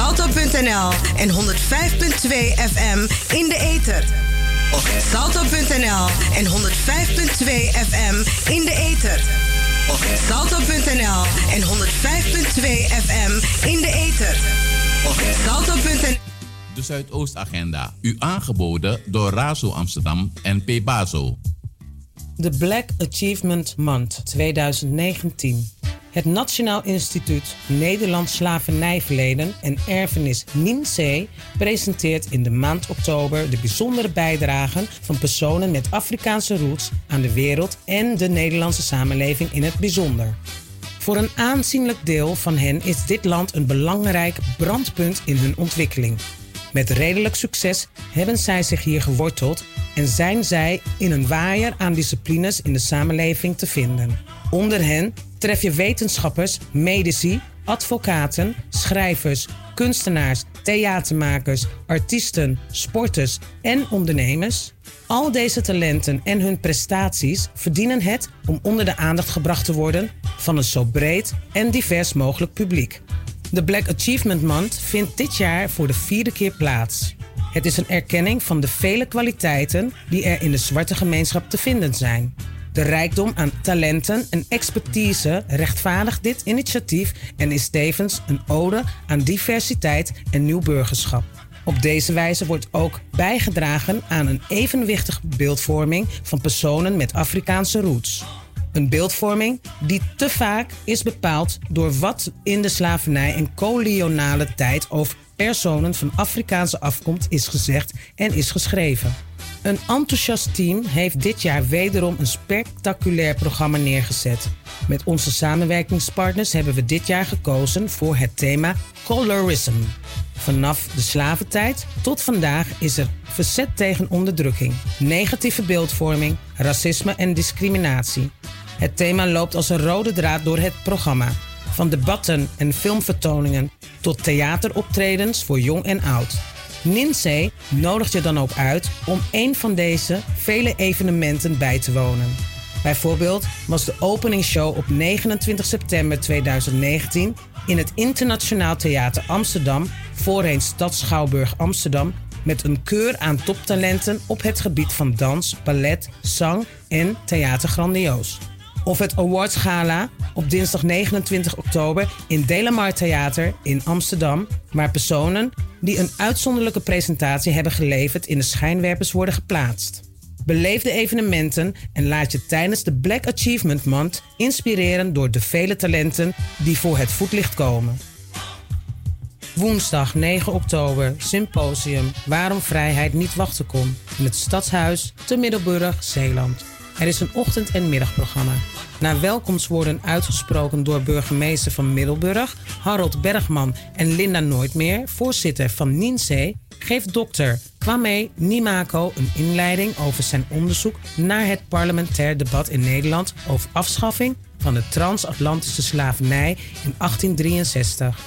salto.nl en 105.2 FM in de ether. Op salto.nl en 105.2 FM in de ether. Op salto.nl en 105.2 FM in de ether. Op salto.nl de Zuidoostagenda. U aangeboden door Razo Amsterdam en Pebazo. De Black Achievement Month 2019. Het Nationaal Instituut Nederlands Slavernijverleden en Erfenis NINSE presenteert in de maand oktober de bijzondere bijdragen van personen met Afrikaanse roots aan de wereld en de Nederlandse samenleving in het bijzonder. Voor een aanzienlijk deel van hen is dit land een belangrijk brandpunt in hun ontwikkeling. Met redelijk succes hebben zij zich hier geworteld en zijn zij in een waaier aan disciplines in de samenleving te vinden. Onder hen tref je wetenschappers, medici, advocaten, schrijvers, kunstenaars, theatermakers, artiesten, sporters en ondernemers. Al deze talenten en hun prestaties verdienen het om onder de aandacht gebracht te worden van een zo breed en divers mogelijk publiek. De Black Achievement Month vindt dit jaar voor de vierde keer plaats. Het is een erkenning van de vele kwaliteiten die er in de zwarte gemeenschap te vinden zijn. De rijkdom aan talenten en expertise rechtvaardigt dit initiatief en is tevens een ode aan diversiteit en nieuw burgerschap. Op deze wijze wordt ook bijgedragen aan een evenwichtige beeldvorming van personen met Afrikaanse roots. Een beeldvorming die te vaak is bepaald door wat in de slavernij en koloniale tijd over personen van Afrikaanse afkomst is gezegd en is geschreven. Een enthousiast team heeft dit jaar wederom een spectaculair programma neergezet. Met onze samenwerkingspartners hebben we dit jaar gekozen voor het thema Colorism. Vanaf de slaventijd tot vandaag is er verzet tegen onderdrukking, negatieve beeldvorming, racisme en discriminatie. Het thema loopt als een rode draad door het programma. Van debatten en filmvertoningen tot theateroptredens voor jong en oud. Ninsee nodigt je dan ook uit om een van deze vele evenementen bij te wonen. Bijvoorbeeld was de openingsshow op 29 september 2019 in het Internationaal Theater Amsterdam, voorheen Schouwburg Amsterdam, met een keur aan toptalenten op het gebied van dans, ballet, zang en theater grandioos. Of het Awards Gala op dinsdag 29 oktober in Delamar Theater in Amsterdam, waar personen die een uitzonderlijke presentatie hebben geleverd in de schijnwerpers worden geplaatst. Beleef de evenementen en laat je tijdens de Black Achievement Month inspireren door de vele talenten die voor het voetlicht komen. Woensdag 9 oktober, symposium Waarom vrijheid niet wachten kon in het Stadshuis te Middelburg, Zeeland. Er is een ochtend- en middagprogramma. Na welkomstwoorden uitgesproken door burgemeester van Middelburg, Harold Bergman en Linda Nooitmeer, voorzitter van NINSE, geeft dokter Kwame Nimako een inleiding over zijn onderzoek naar het parlementair debat in Nederland over afschaffing van de transatlantische slavernij in 1863.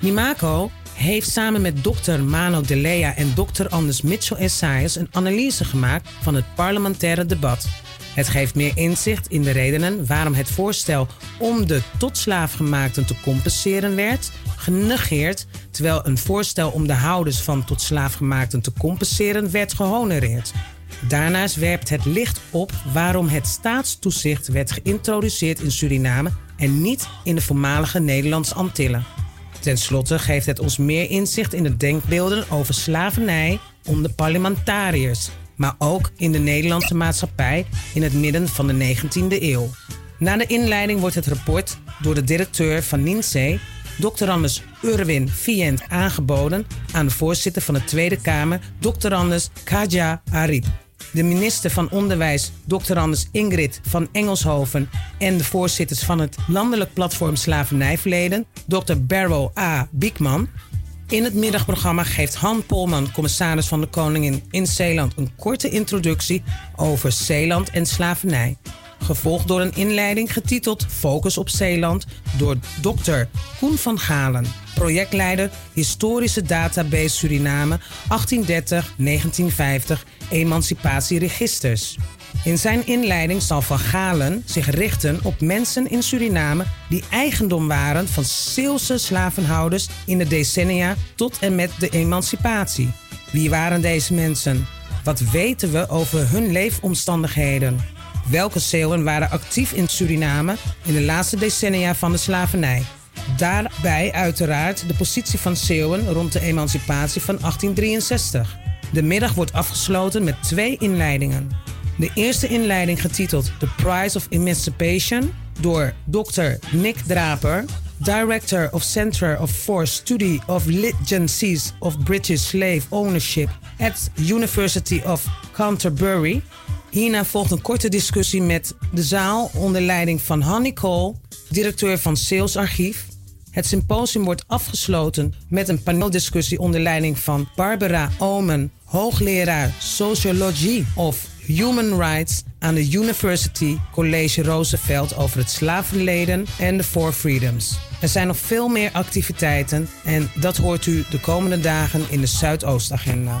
Nimako heeft samen met dokter Mano Delea en dokter Anders Mitchell Essayas een analyse gemaakt van het parlementaire debat. Het geeft meer inzicht in de redenen waarom het voorstel om de tot slaafgemaakten te compenseren werd genegeerd, terwijl een voorstel om de houders van tot slaafgemaakten te compenseren werd gehonoreerd. Daarnaast werpt het licht op waarom het staatstoezicht werd geïntroduceerd in Suriname en niet in de voormalige Nederlandse Antillen. Ten slotte geeft het ons meer inzicht in de denkbeelden over slavernij onder parlementariërs maar ook in de Nederlandse maatschappij in het midden van de 19e eeuw. Na de inleiding wordt het rapport door de directeur van NINSE, Dr. Anders Urwin Vient, aangeboden aan de voorzitter van de Tweede Kamer, Dr. Anders Kaja Arip. De minister van Onderwijs, Dr. Anders Ingrid van Engelshoven en de voorzitters van het Landelijk Platform Slavernijverleden, Dr. Barrow A. Biekman, in het middagprogramma geeft Han Polman, commissaris van de Koningin in Zeeland, een korte introductie over Zeeland en slavernij. Gevolgd door een inleiding getiteld Focus op Zeeland door Dr. Koen van Galen, projectleider Historische Database Suriname 1830-1950 Emancipatieregisters. In zijn inleiding zal Van Galen zich richten op mensen in Suriname die eigendom waren van Zeelse slavenhouders in de decennia tot en met de emancipatie. Wie waren deze mensen? Wat weten we over hun leefomstandigheden? Welke Zeeuwen waren actief in Suriname in de laatste decennia van de slavernij? Daarbij uiteraard de positie van Zeeuwen rond de emancipatie van 1863. De middag wordt afgesloten met twee inleidingen. De eerste inleiding getiteld The Price of Emancipation door Dr. Nick Draper, Director of Center of for Study of Legacies of British Slave Ownership at University of Canterbury. Hierna volgt een korte discussie met de zaal onder leiding van Honey Cole, directeur van Sales Archief. Het symposium wordt afgesloten met een paneldiscussie onder leiding van Barbara Omen, hoogleraar Sociologie of Human Rights aan de University College Roosevelt over het slavenleden en de Four Freedoms. Er zijn nog veel meer activiteiten en dat hoort u de komende dagen in de Zuidoostagenda.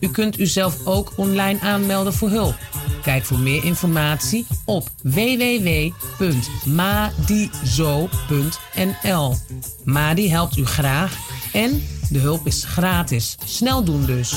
U kunt uzelf ook online aanmelden voor hulp. Kijk voor meer informatie op www.madizo.nl. Madi helpt u graag en de hulp is gratis. Snel doen dus.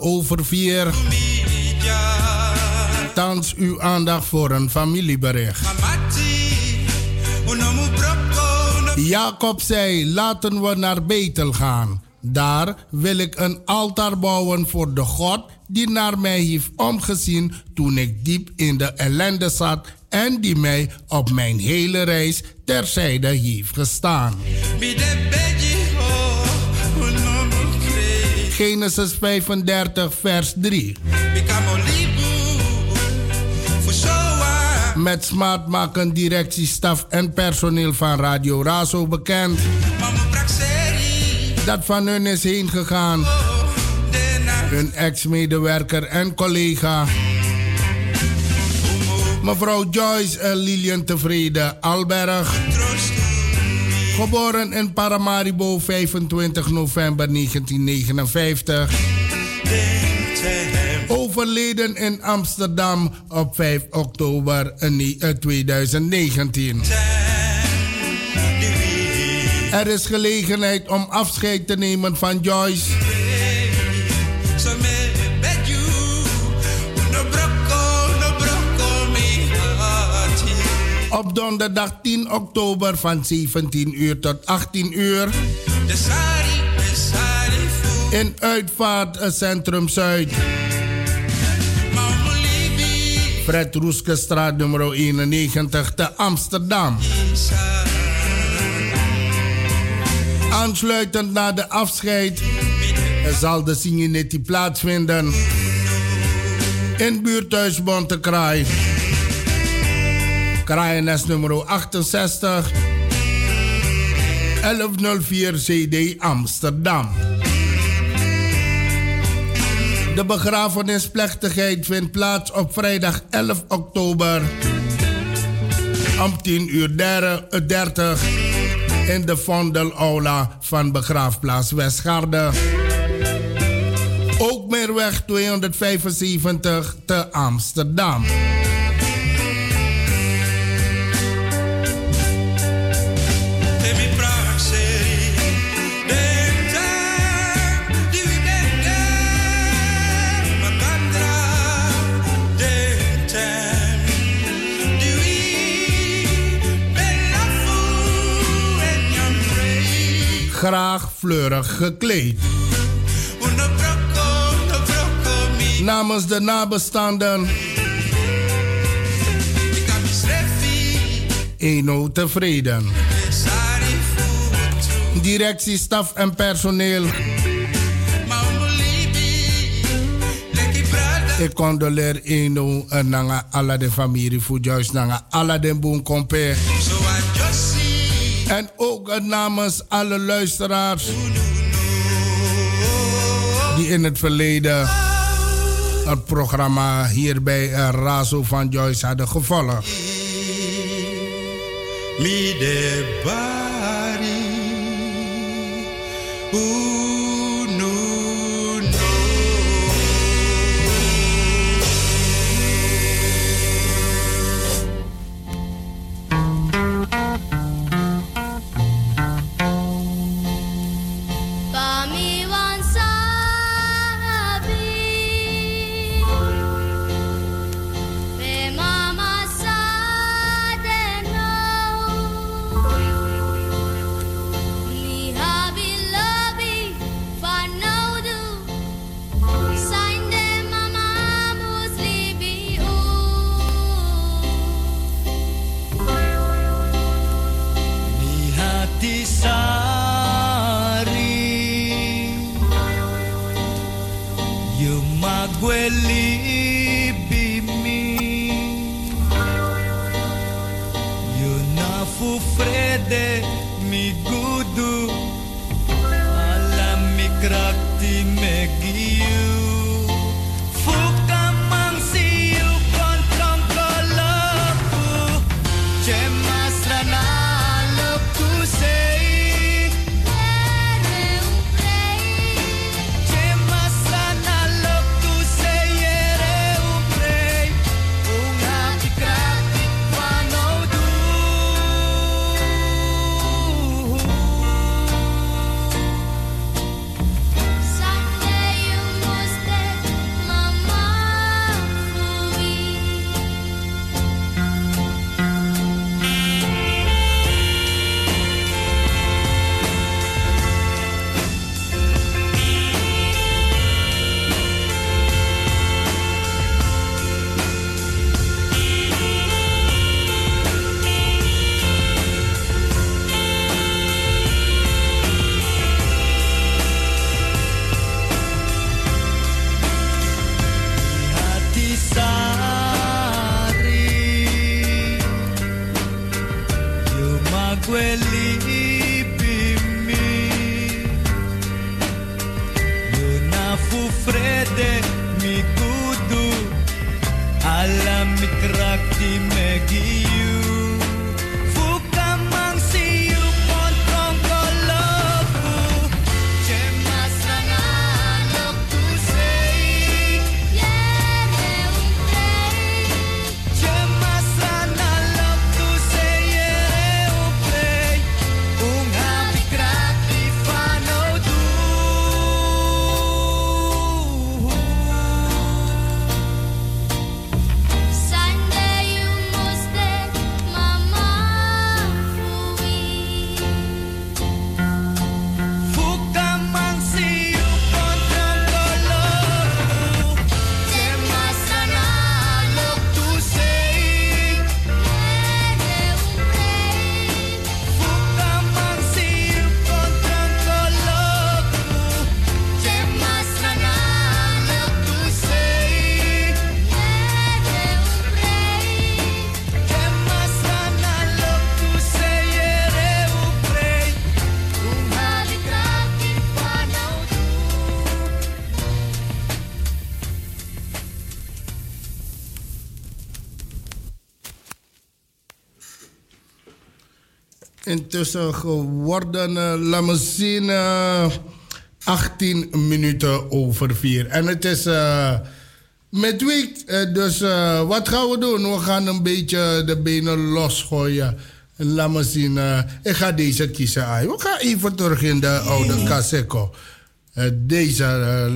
Over vier. Thans uw aandacht voor een familiebericht. Jacob zei: Laten we naar Betel gaan. Daar wil ik een altaar bouwen voor de God die naar mij heeft omgezien toen ik diep in de ellende zat en die mij op mijn hele reis terzijde heeft gestaan. Genesis 35, vers 3. Met smart maken directiestaf en personeel van Radio Razo bekend dat van hun is heen. Hun ex-medewerker en collega. Mevrouw Joyce Lilian Tevreden Alberg. Geboren in Paramaribo 25 november 1959. Overleden in Amsterdam op 5 oktober 2019. Er is gelegenheid om afscheid te nemen van Joyce. Op donderdag 10 oktober van 17 uur tot 18 uur. In Uitvaartcentrum Zuid. Fred Roeskestraat nummer 91 te Amsterdam. Aansluitend na de afscheid zal de Signetti plaatsvinden in buurthuis Bontekraai. KNS nummer 68 1104 CD Amsterdam. De begrafenisplechtigheid vindt plaats op vrijdag 11 oktober om 10 uur 30 in de Vondelaula van begraafplaats Westgarde. Ook meerweg 275 te Amsterdam. Graag fleurig gekleed. Namens de nabestaanden. Eno tevreden. Directie, staf en personeel. Ik condoleer Eno en nanga alla de familie voor juist nanga alla de boom compare. En ook namens alle luisteraars die in het verleden het programma hier bij Razo van Joyce hadden. Mi intussen geworden, uh, laat me zien, 18 minuten over 4. En het is met week, dus wat gaan we doen? We gaan een beetje de benen losgooien. Laat me zien, ik ga deze kiezen. We gaan even terug in de oude Caseco. deze,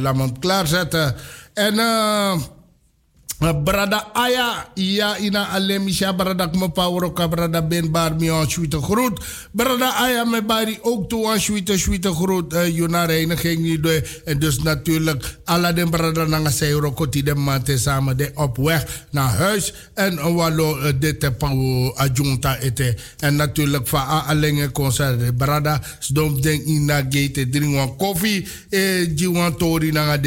laat me klaarzetten. En... Brada Aya, ja ina alemisha brada me power ook brada ben bar mi aan sweete groet. Brada Aya me bari ook toe aan sweete sweete groet. Uh, Juna reiniging niet door. En dus natuurlijk alle den brada nanga seiro koti de mate samen de op weg naar huis. En uh, walo uh, de te adjunta ete. En natuurlijk van a alenge concert. Brada sdom den ina gate drink koffie. Eh, jiwan tori nanga.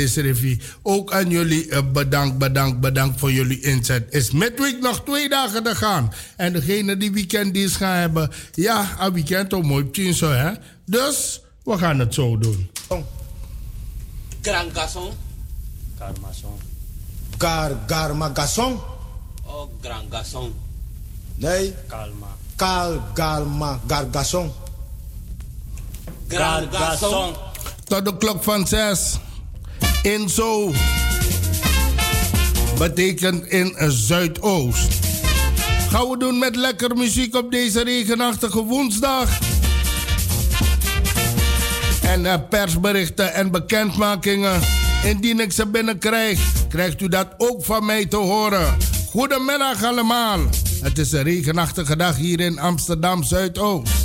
Ook aan jullie uh, bedankt, bedankt dank voor jullie inzet. Is midweek nog twee dagen te gaan. En degene die weekenddienst gaan hebben, ja, een weekend ook mooi tien zo, hè. Dus we gaan het zo doen. Grand garçon. Garmason. Gar, garma garçon. Oh, grand garçon. Nee. Calma. Cal, galma, gargasson. Grand garçon. Tot de klok van zes. In zo betekent in Zuidoost. Gaan we doen met lekker muziek op deze regenachtige woensdag. En uh, persberichten en bekendmakingen. Indien ik ze binnenkrijg, krijgt u dat ook van mij te horen. Goedemiddag allemaal. Het is een regenachtige dag hier in Amsterdam Zuidoost.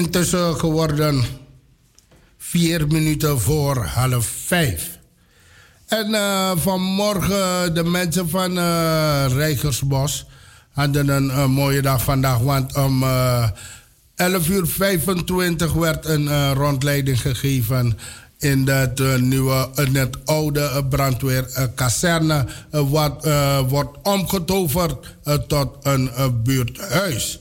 Intussen geworden vier minuten voor half vijf. En uh, vanmorgen de mensen van uh, Rijgersbos hadden een uh, mooie dag vandaag. Want om 11 uur 25 werd een rondleiding gegeven in het nieuwe, in het oude brandweerkazerne. wat wordt omgetoverd tot een buurthuis.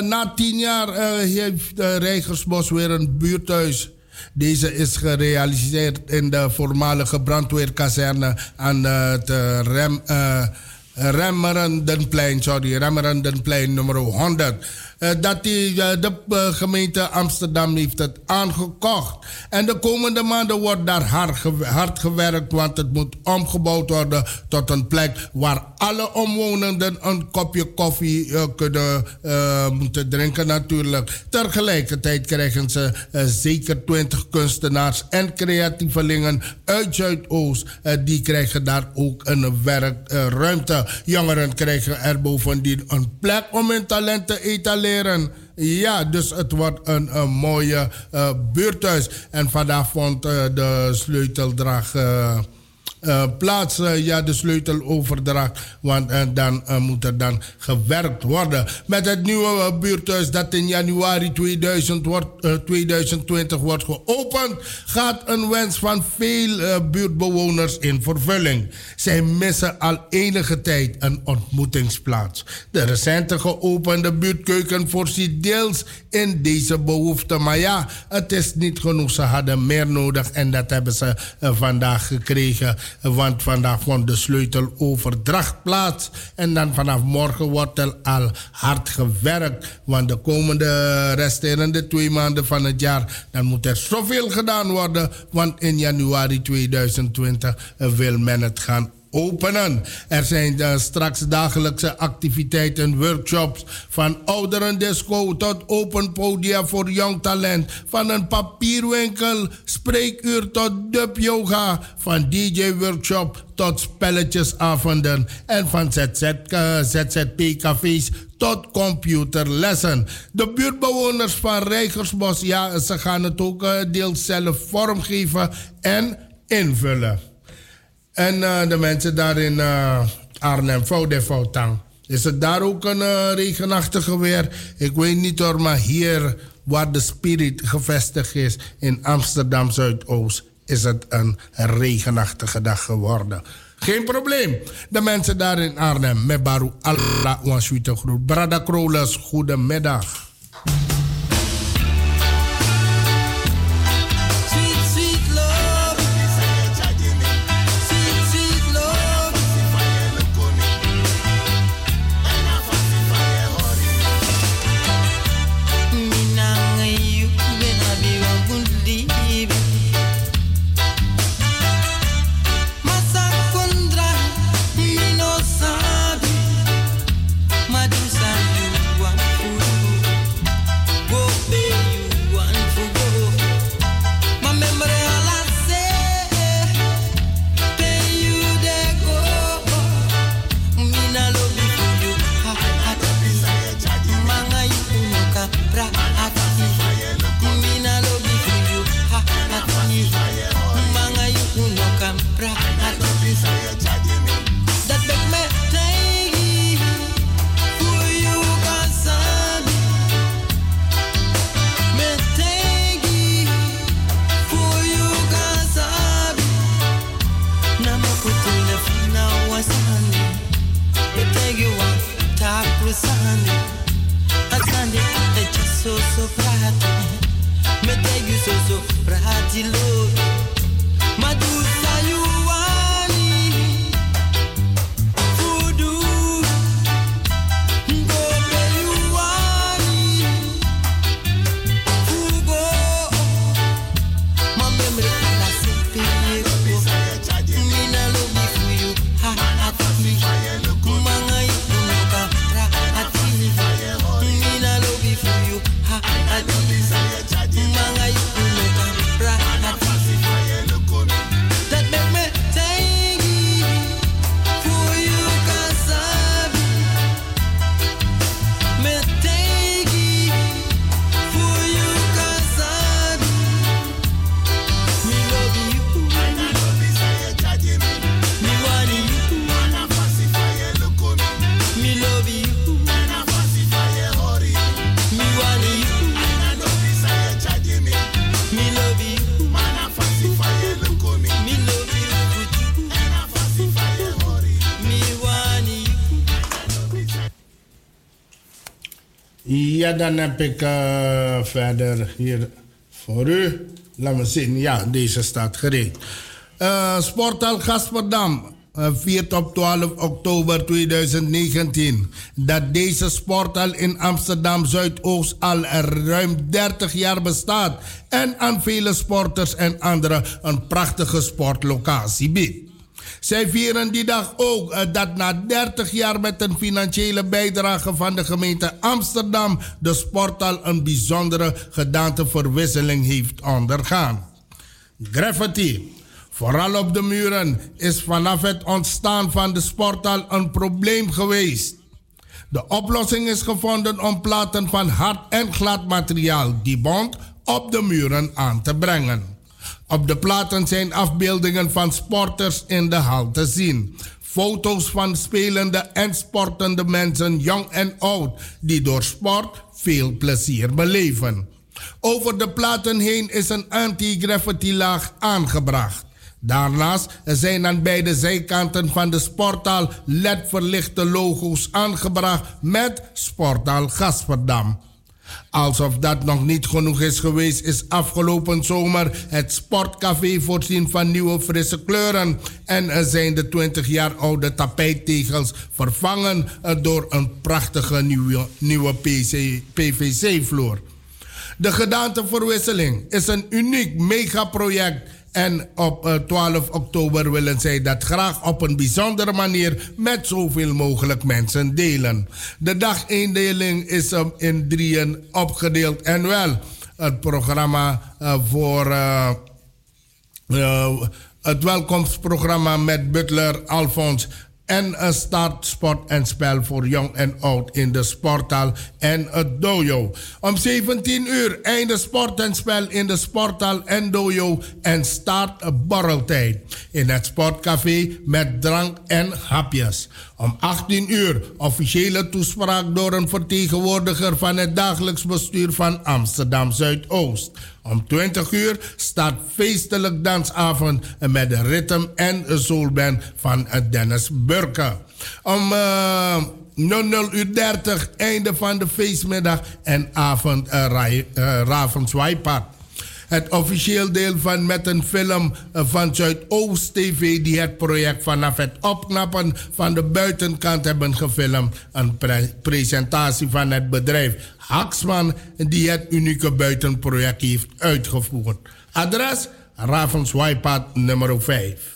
Na tien jaar heeft Rijgersbos weer een buurthuis deze is gerealiseerd in de voormalige brandweerkazerne aan het Rem, uh, Remmerendenplein, sorry, Remmerendenplein nummer 100. Uh, dat die, uh, de uh, gemeente Amsterdam heeft het aangekocht. En de komende maanden wordt daar hard, gew hard, gewerkt, want het moet omgebouwd worden tot een plek waar alle omwonenden een kopje koffie kunnen moeten drinken natuurlijk. Tegelijkertijd krijgen ze zeker 20 kunstenaars en creatievelingen uit Zuidoost. die krijgen daar ook een werkruimte. Jongeren krijgen er bovendien een plek om hun talenten te ja, dus het wordt een, een mooie uh, buurthuis. En vandaag vond uh, de sleuteldrag. Uh, uh, plaats, uh, ja, de sleuteloverdracht. Want uh, dan moet er dan gewerkt worden. Met het nieuwe buurthuis dat in januari 2000 wordt, 2020 wordt geopend, gaat een wens van veel buurtbewoners in vervulling. Zij missen al enige tijd een ontmoetingsplaats. De recente geopende buurtkeuken voorziet deels in deze behoefte. Maar ja, het is niet genoeg. Ze hadden meer nodig en dat hebben ze vandaag gekregen. Want vandaag vond de sleuteloverdracht plaats. En dan vanaf morgen wordt er al hard gewerkt. Want de komende resterende twee maanden van het jaar... dan moet er zoveel gedaan worden. Want in januari 2020 wil men het gaan openen. Er zijn uh, straks dagelijkse activiteiten, workshops van ouderendisco tot open podia voor jong talent. Van een papierwinkel, spreekuur tot dub yoga. Van DJ workshop tot spelletjesavonden. En van ZZ, uh, ZZP cafés tot computerlessen. De buurtbewoners van Rijgersbos, ja, ze gaan het ook uh, deels zelf vormgeven en invullen. En uh, de mensen daar in uh, Arnhem, Fout Foutang. Is het daar ook een uh, regenachtige weer? Ik weet niet hoor, maar hier waar de spirit gevestigd is in Amsterdam Zuidoost, is het een regenachtige dag geworden. Geen probleem. De mensen daar in Arnhem, met Baru Allah, Wansuite Groet. Brada goedemiddag. de look Ja, dan heb ik uh, verder hier voor u. Laat me zien. Ja, deze staat gereed. Uh, Sportal Gasperdam. Uh, 4 op 12 oktober 2019. Dat deze sporthal in Amsterdam Zuidoost al ruim 30 jaar bestaat. En aan vele sporters en anderen een prachtige sportlocatie biedt. Zij vieren die dag ook uh, dat na 30 jaar met een financiële bijdrage van de gemeente Amsterdam de sporthal een bijzondere gedaanteverwisseling heeft ondergaan. Graffiti, vooral op de muren, is vanaf het ontstaan van de sporthal een probleem geweest. De oplossing is gevonden om platen van hard en glad materiaal, die bond, op de muren aan te brengen. Op de platen zijn afbeeldingen van sporters in de hal te zien. Foto's van spelende en sportende mensen, jong en oud, die door sport veel plezier beleven. Over de platen heen is een anti-graffiti laag aangebracht. Daarnaast zijn aan beide zijkanten van de sporthal LED-verlichte logo's aangebracht met Sporthal Gasperdam. Alsof dat nog niet genoeg is geweest, is afgelopen zomer het sportcafé voorzien van nieuwe frisse kleuren. En zijn de 20 jaar oude tapijttegels vervangen door een prachtige nieuwe, nieuwe PVC-vloer. De gedaanteverwisseling is een uniek megaproject en op 12 eh, oktober willen zij dat graag op een bijzondere manier met zoveel mogelijk mensen delen. De dagindeling is in drieën opgedeeld en wel het programma uh, voor. Uh, het welkomstprogramma met Butler Alfons en een start, sport en spel voor jong en oud in de sporthal en het dojo. Om 17 uur einde sport en spel in de sporthal en dojo en start borreltijd in het sportcafé met drank en hapjes. Om 18 uur officiële toespraak door een vertegenwoordiger van het dagelijks bestuur van Amsterdam Zuidoost. Om 20 uur start feestelijk dansavond met de ritme en soulband van Dennis Burke. Om uh, eh, 00 uur 30 einde van de feestmiddag en avond uh, uh, het officieel deel van met een film eh, van Zuidoost TV die het project vanaf het opknappen van de buitenkant hebben gefilmd. Een presentatie van het bedrijf Haksman die het unieke buitenproject heeft uitgevoerd. Adres Ravenswaaipaad nummer 5.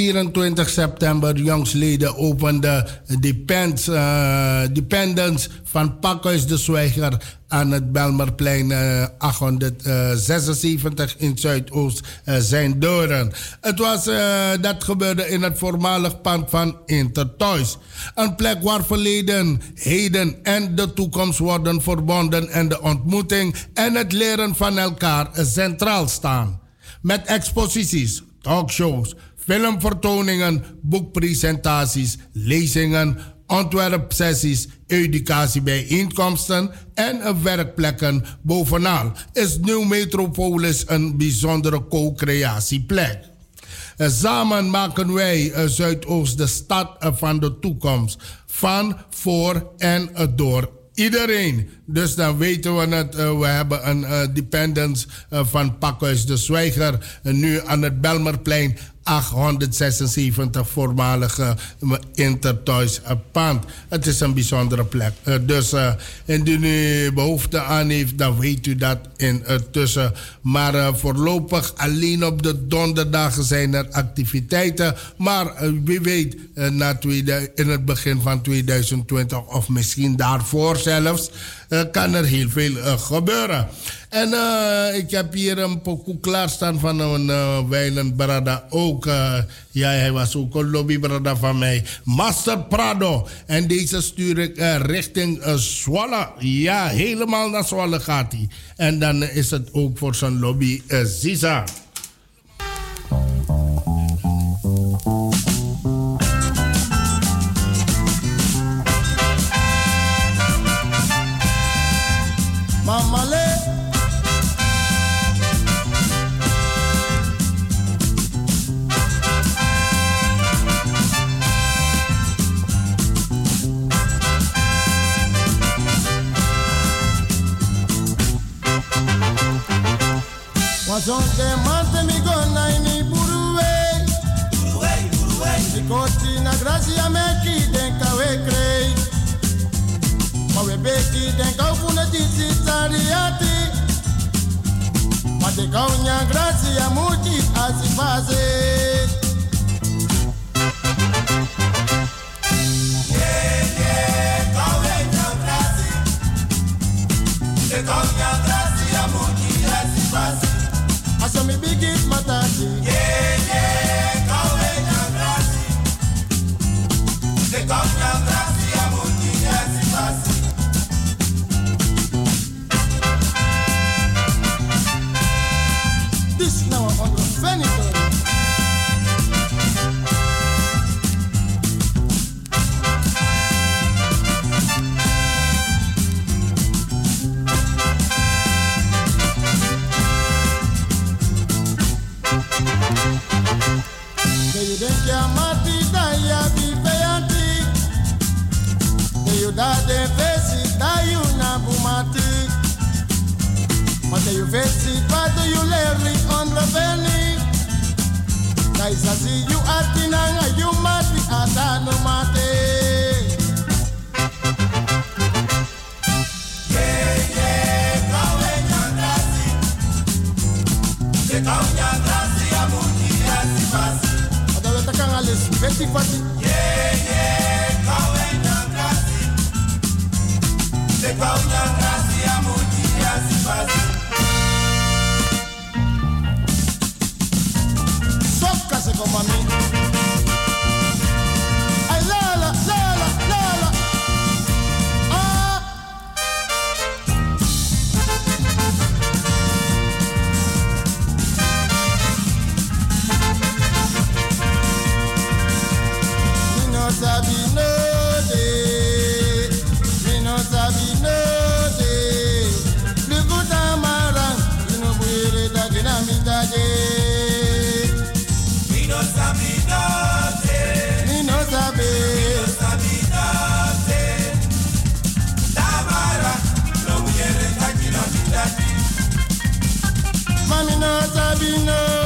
24 september jongstleden opende Depends, uh, Dependence van Pakhuis de Zwijger aan het Belmerplein uh, 876 in Zuidoost uh, zijn deuren. Het was, dat gebeurde in het voormalig pand van Intertoys. Een plek waar verleden, heden en de toekomst worden verbonden en de ontmoeting en het leren van elkaar centraal staan. Met exposities, talkshows, filmvertoningen, boekpresentaties, lezingen, ontwerpsessies, educatiebijeenkomsten en werkplekken. Bovenal is Nieuw Metropolis een bijzondere co-creatieplek. Samen maken wij Zuidoost de stad van de toekomst. Van, voor en door iedereen. Dus dan weten we het. Uh, we hebben een uh, dependence uh, van Pakhuis de Zwijger. nu aan het Belmerplein. 876 voormalige Intertoys pand. Het is een bijzondere plek. Uh, dus indien u behoefte aan heeft, dan weet u dat intussen. Maar voorlopig alleen op de donderdagen zijn er activiteiten. Maar wie weet, na tweede, in het begin van 2020 of misschien daarvoor zelfs, kan er heel veel gebeuren. En uh, ik heb hier een pokoe klaarstaan van een uh, Weiland Brada ook. Uh, ja, hij was ook een lobbybrada van mij. Master Prado. En deze stuur ik richting Zwolle. Ja, helemaal naar Zwolle gaat hij. En dan is het ook voor zijn lobby Ziza. Wazonke mante mi gonna ini buruwe Buruwe, buruwe Mikoti na gracia meki den kawe krei Mawe beki den kau fune titi tariati Mate kau nya gracia muti asifase De you da de vesi da you na bumati. Mate you vesi pato you leri on raveni Da isasi you atinanga you mati atano mate. Yeah, yeah, kawe Só ficar sem compromisso Babylon.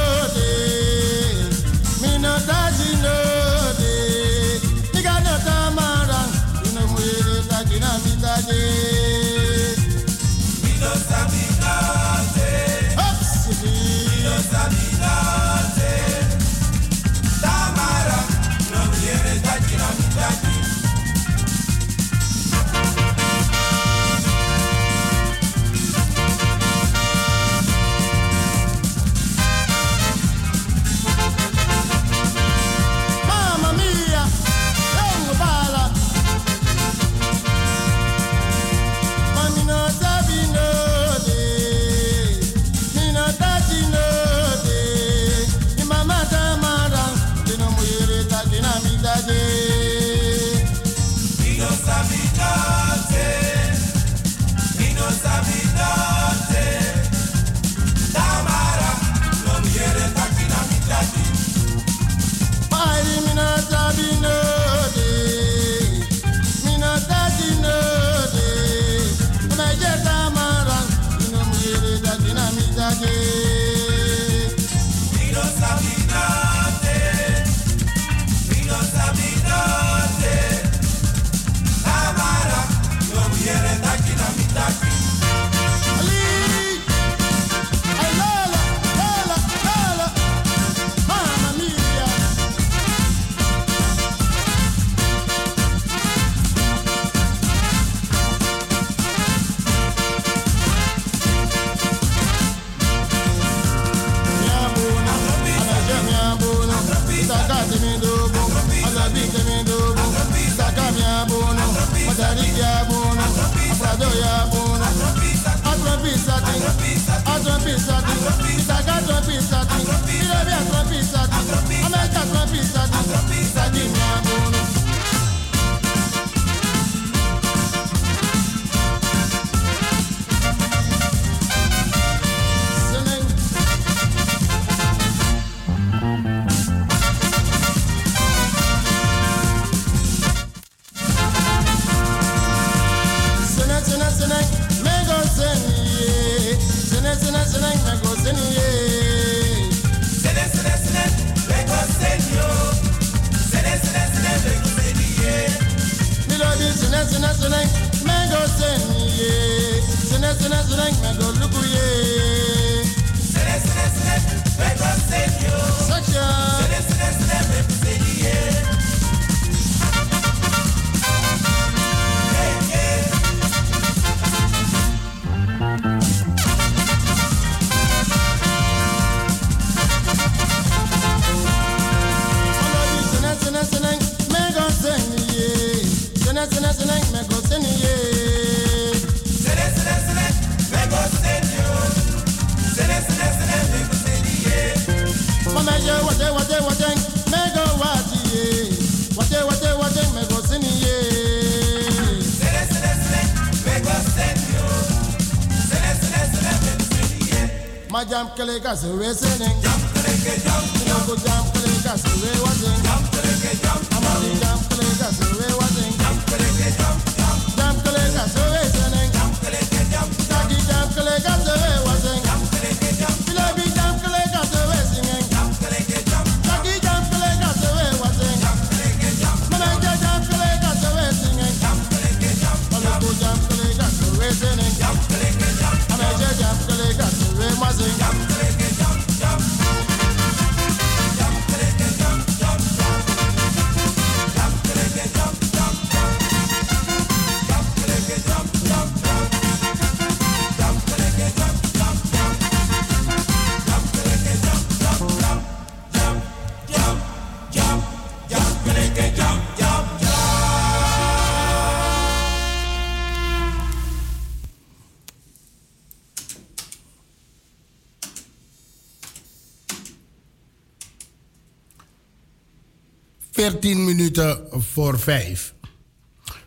Baba jam kalega se we singing. Jam kalega jam. Nago jam kalega se we watching. Jam kalega jam. Amali jam. 14 minuten voor 5.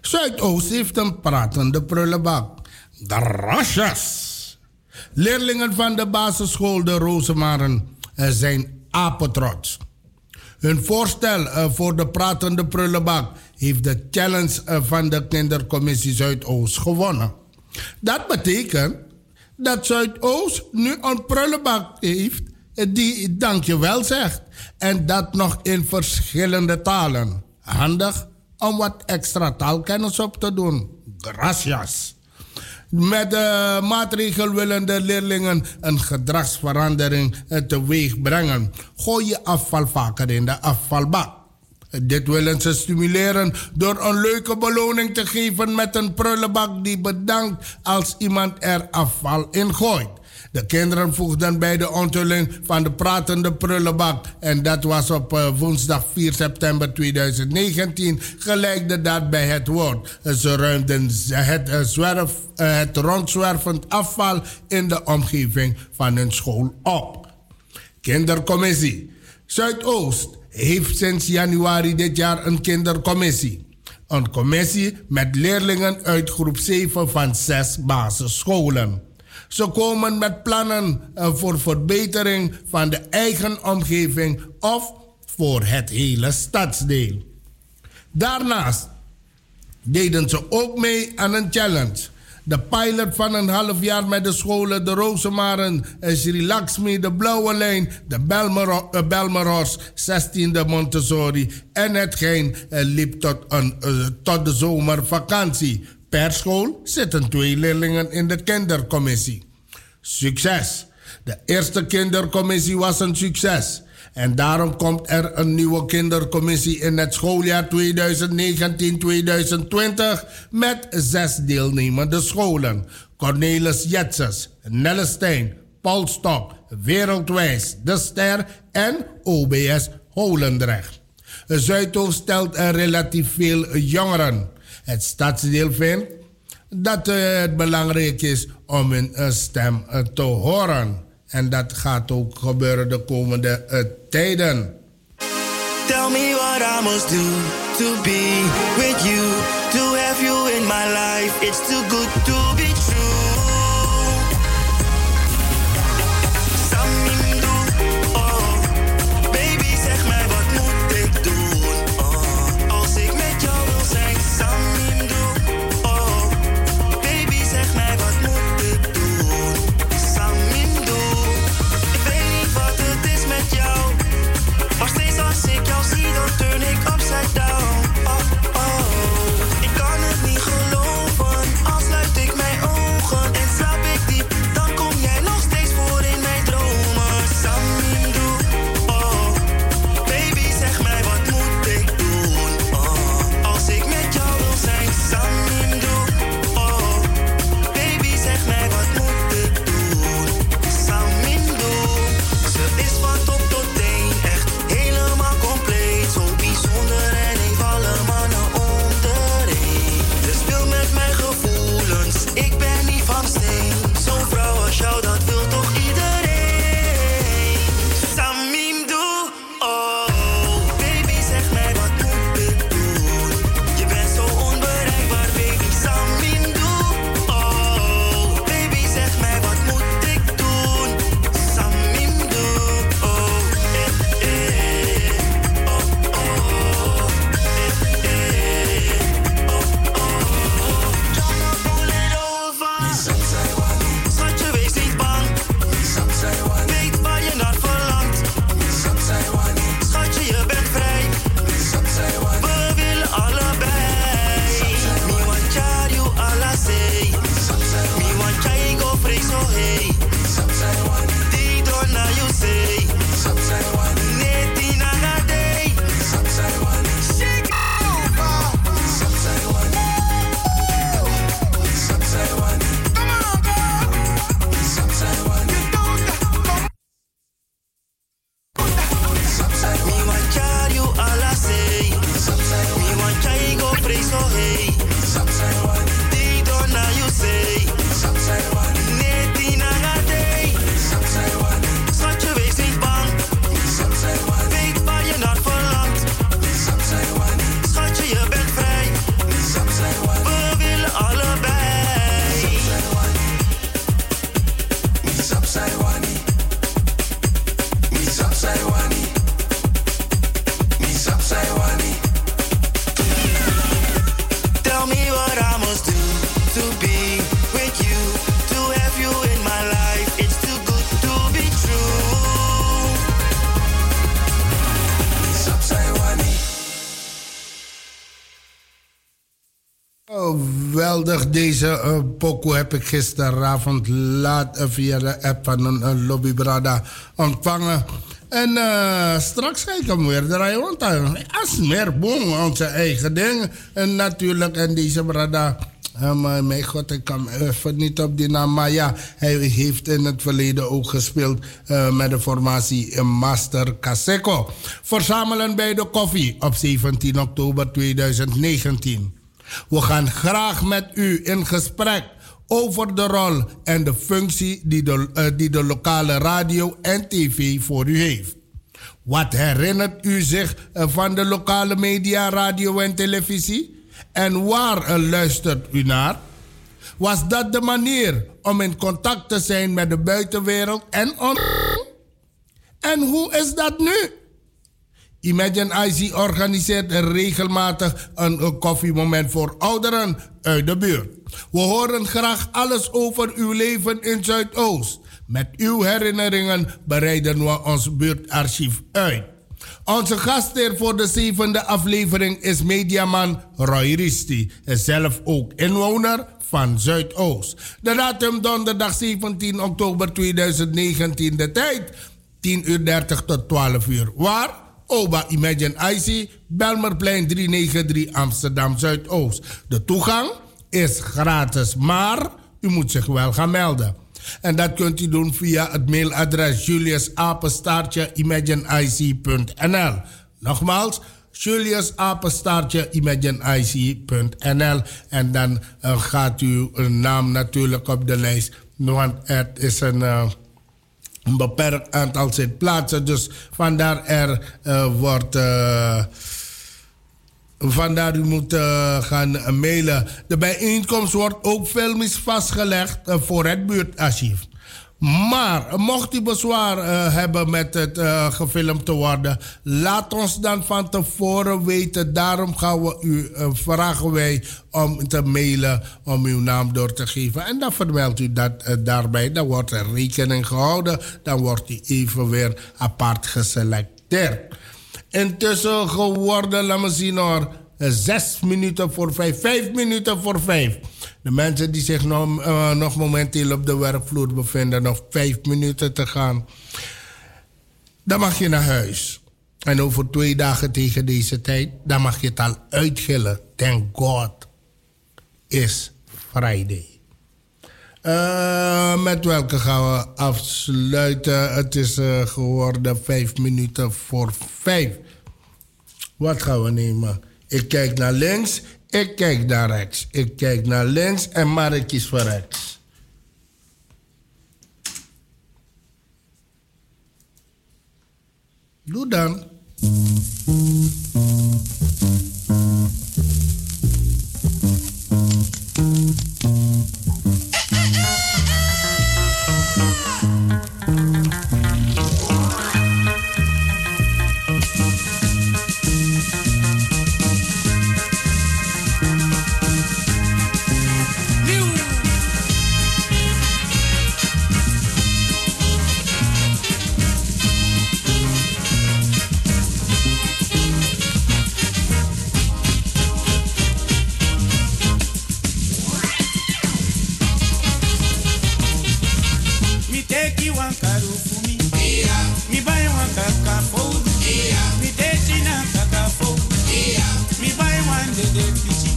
Zuidoost heeft een pratende prullenbak. De rasjas. Leerlingen van de basisschool De Rosemaren eh, zijn apetrots. Hun voorstel eh, voor de pratende prullenbak heeft de challenge eh, van de kindercommissie Zuidoost gewonnen. Dat betekent dat Zuidoost nu een prullenbak heeft die dankjewel zegt. En dat nog in verschillende talen. Handig om wat extra taalkennis op te doen. Gracias. Met de maatregel willen de leerlingen een gedragsverandering teweeg brengen. Gooi je afval vaker in de afvalbak. Dit willen ze stimuleren door een leuke beloning te geven met een prullenbak die bedankt als iemand er afval in gooit. De kinderen voegden bij de onthulling van de pratende prullenbak. En dat was op uh, woensdag 4 september 2019. Gelijk de daad bij het woord. Ze ruimden het, uh, zwerf, uh, het rondzwervend afval in de omgeving van hun school op. Kindercommissie. Zuidoost heeft sinds januari dit jaar een kindercommissie. Een commissie met leerlingen uit groep 7 van zes basisscholen. Ze komen met plannen eh, voor verbetering van de eigen omgeving of voor het hele stadsdeel. Daarnaast deden ze ook mee aan een challenge. De pilot van een half jaar met de scholen De Rosemaren, eh, Sri Lakshmi, De Blauwe Lijn, de Belmeros, 16e Montessori en hetgeen liep tot, een, tot de zomervakantie. Per school zitten twee leerlingen in de kindercommissie. Succes! De eerste kindercommissie was een succes. En daarom komt er een nieuwe kindercommissie in het schooljaar 2019-2020 met zes deelnemende scholen. Cornelis Jetses, Nellestein, Paul Stok, Wereldwijs, De Ster en OBS Holendrecht. Zuidoost stelt er relatief veel jongeren. Het stadsdeel vindt dat het belangrijk is om een stem te horen. En dat gaat ook gebeuren de komende uh, tijden. Tell me what I must do to be with you, to have you in my life. It's too good to be Deze uh, heb ik gisteravond laat uh, via de app van een uh, lobbybrada ontvangen. En straks ga ik hem weer draaien. Want als meer boom, onze eigen ding. En natuurlijk, en deze brada. Mijn god, ik kan even niet op die naam. Maar ja, hij heeft in het verleden ook gespeeld met de formatie Master Caseco. Verzamelen bij de koffie op 17 oktober 2019. We gaan graag met u in gesprek over de rol en de functie die de, uh, die de lokale radio en tv voor u heeft. Wat herinnert u zich uh, van de lokale media, radio en televisie? En waar uh, luistert u naar? Was dat de manier om in contact te zijn met de buitenwereld en on... En hoe is dat nu? Imagine IC organiseert regelmatig een, een koffiemoment voor ouderen uit de buurt. We horen graag alles over uw leven in Zuidoost. Met uw herinneringen bereiden we ons buurtarchief uit. Onze gastheer voor de zevende aflevering is mediaman Roy Risti. Zelf ook inwoner van Zuidoost. De datum donderdag 17 oktober 2019. De tijd 10 uur 30 tot 12 uur. Waar? Oba Imagine IC, Belmerplein 393 Amsterdam Zuidoost. De toegang is gratis, maar u moet zich wel gaan melden. En dat kunt u doen via het mailadres juliusapenstaartje imagineic.nl. Nogmaals, juliusapenstaartje imagineic.nl. En dan uh, gaat uw naam natuurlijk op de lijst. Want het is een, uh, een beperkt aantal zitplaatsen. Dus vandaar er uh, wordt Vandaar u moet uh, gaan mailen. De bijeenkomst wordt ook filmisch vastgelegd voor het buurtarchief. Maar mocht u bezwaar uh, hebben met het gefilmd te worden, laat ons dan van tevoren weten. Daarom gaan we u vragen wij om te mailen om uw naam door te geven. En dan vermeldt u dat daarbij. Dan wordt er rekening gehouden. Dan wordt u even weer apart geselecteerd. Intussen geworden, laat me zien hoor. Zes minuten voor vijf, vijf minuten voor vijf. De mensen die zich nog, uh, nog momenteel op de werkvloer bevinden, nog vijf minuten te gaan. Dan mag je naar huis. En over twee dagen tegen deze tijd, dan mag je het al uitgillen. Thank God is Friday. Uh, met welke gaan we afsluiten? Het is uh, geworden vijf minuten voor vijf. Wat gaan we nemen? Ik kijk naar links, ik kijk naar rechts. Ik kijk naar links en Mark is voor rechts. Doe dan. de déficit.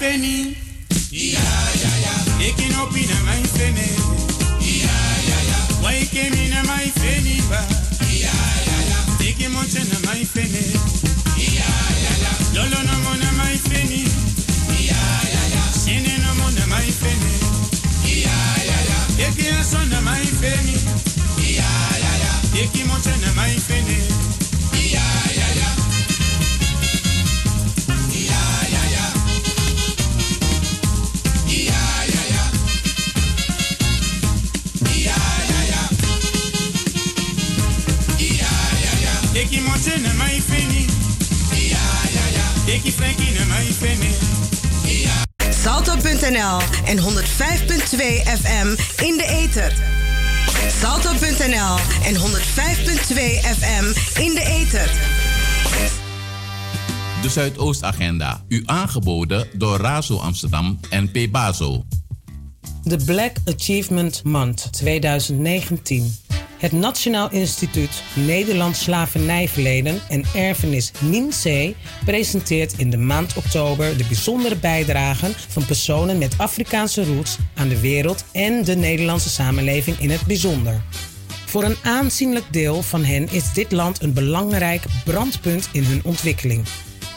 Feni. 105.2 FM in de ether. Salto.nl en 105.2 FM in de ether. De Zuidoostagenda. U aangeboden door Razo Amsterdam en Pebazo. De Black Achievement Month 2019. Het Nationaal Instituut Nederlands Slavernijverleden en Erfenis NINSE presenteert in de maand oktober de bijzondere bijdragen van personen met Afrikaanse roots aan de wereld en de Nederlandse samenleving in het bijzonder. Voor een aanzienlijk deel van hen is dit land een belangrijk brandpunt in hun ontwikkeling.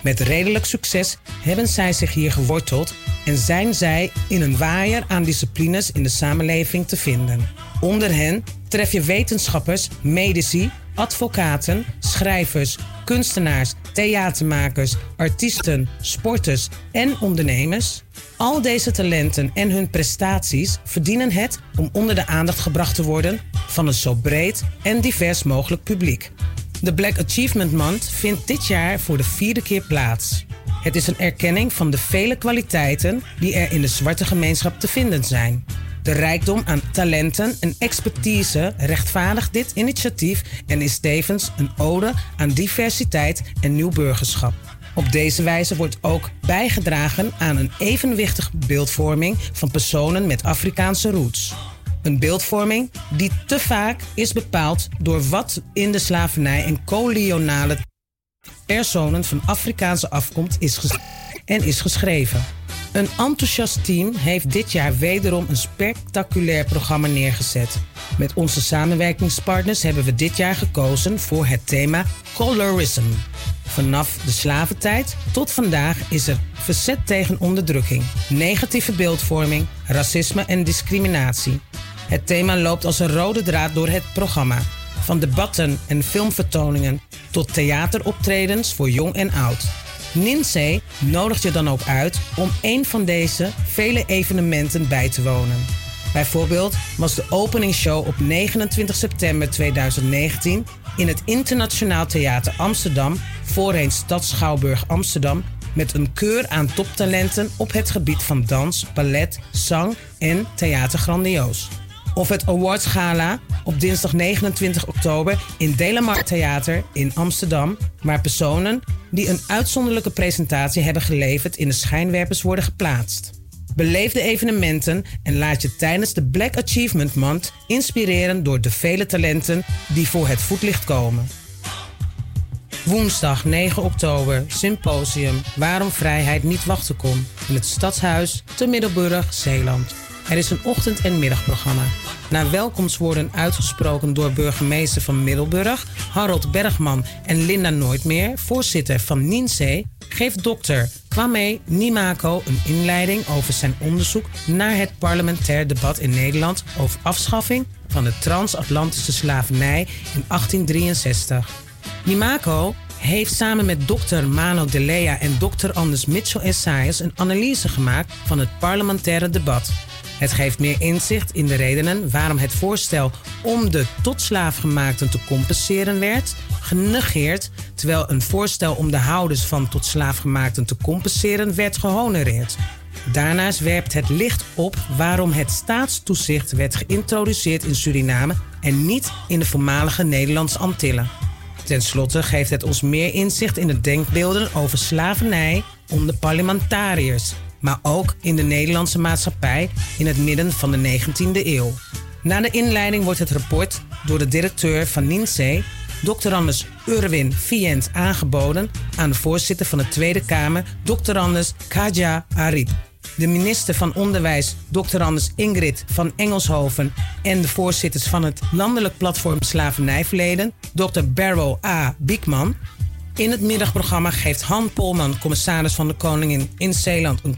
Met redelijk succes hebben zij zich hier geworteld en zijn zij in een waaier aan disciplines in de samenleving te vinden. Onder hen tref je wetenschappers, medici, advocaten, schrijvers, kunstenaars, theatermakers, artiesten, sporters en ondernemers. Al deze talenten en hun prestaties verdienen het om onder de aandacht gebracht te worden van een zo breed en divers mogelijk publiek. De Black Achievement Month vindt dit jaar voor de vierde keer plaats. Het is een erkenning van de vele kwaliteiten die er in de zwarte gemeenschap te vinden zijn. De rijkdom aan talenten en expertise rechtvaardigt dit initiatief en is tevens een ode aan diversiteit en nieuw burgerschap. Op deze wijze wordt ook bijgedragen aan een evenwichtige beeldvorming van personen met Afrikaanse roots. Een beeldvorming die te vaak is bepaald door wat in de slavernij en koloniale personen van Afrikaanse afkomst is en is geschreven. Een enthousiast team heeft dit jaar wederom een spectaculair programma neergezet. Met onze samenwerkingspartners hebben we dit jaar gekozen voor het thema Colorism. Vanaf de slaventijd tot vandaag is er verzet tegen onderdrukking, negatieve beeldvorming, racisme en discriminatie. Het thema loopt als een rode draad door het programma. Van debatten en filmvertoningen tot theateroptredens voor jong en oud. Ninsee nodigt je dan ook uit om een van deze vele evenementen bij te wonen. Bijvoorbeeld was de openingsshow op 29 september 2019 in het Internationaal Theater Amsterdam, voorheen Stadsschouwburg Amsterdam, met een keur aan toptalenten op het gebied van dans, ballet, zang en theater grandioos. Of het Awards Gala op dinsdag 29 oktober in Delamar Theater in Amsterdam, waar personen die een uitzonderlijke presentatie hebben geleverd in de schijnwerpers worden geplaatst. Beleef de evenementen en laat je tijdens de Black Achievement Month inspireren door de vele talenten die voor het voetlicht komen. Woensdag 9 oktober, symposium Waarom vrijheid niet wachten kon in het Stadshuis te Middelburg, Zeeland. Er is een ochtend- en middagprogramma. Na welkomstwoorden uitgesproken door burgemeester van Middelburg, Harold Bergman en Linda Nooitmeer, voorzitter van NINSE, geeft dokter Kwame Nimako een inleiding over zijn onderzoek naar het parlementair debat in Nederland over afschaffing van de transatlantische slavernij in 1863. Nimako heeft samen met dokter Mano De Lea en dokter Anders Mitchell Essayes een analyse gemaakt van het parlementaire debat. Het geeft meer inzicht in de redenen waarom het voorstel om de tot slaafgemaakten te compenseren werd genegeerd, terwijl een voorstel om de houders van tot slaafgemaakten te compenseren werd gehonoreerd. Daarnaast werpt het licht op waarom het staatstoezicht werd geïntroduceerd in Suriname en niet in de voormalige Nederlandse Antillen. Ten slotte geeft het ons meer inzicht in de denkbeelden over slavernij onder parlementariërs. Maar ook in de Nederlandse maatschappij in het midden van de 19e eeuw. Na de inleiding wordt het rapport door de directeur van NINSE, Dr. Anders Urwin Vient, aangeboden aan de voorzitter van de Tweede Kamer, Dr. Anders Kaja Arip. De minister van Onderwijs, Dr. Anders Ingrid van Engelshoven en de voorzitters van het landelijk platform Slavernijverleden, Dr. Barrow A. Biekman. In het middagprogramma geeft Han Polman, commissaris van de Koningin in Zeeland, een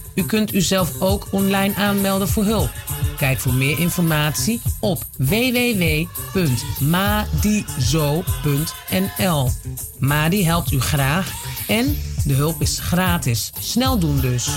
U kunt uzelf ook online aanmelden voor hulp. Kijk voor meer informatie op www.madizo.nl. Madi helpt u graag en de hulp is gratis. Snel doen dus.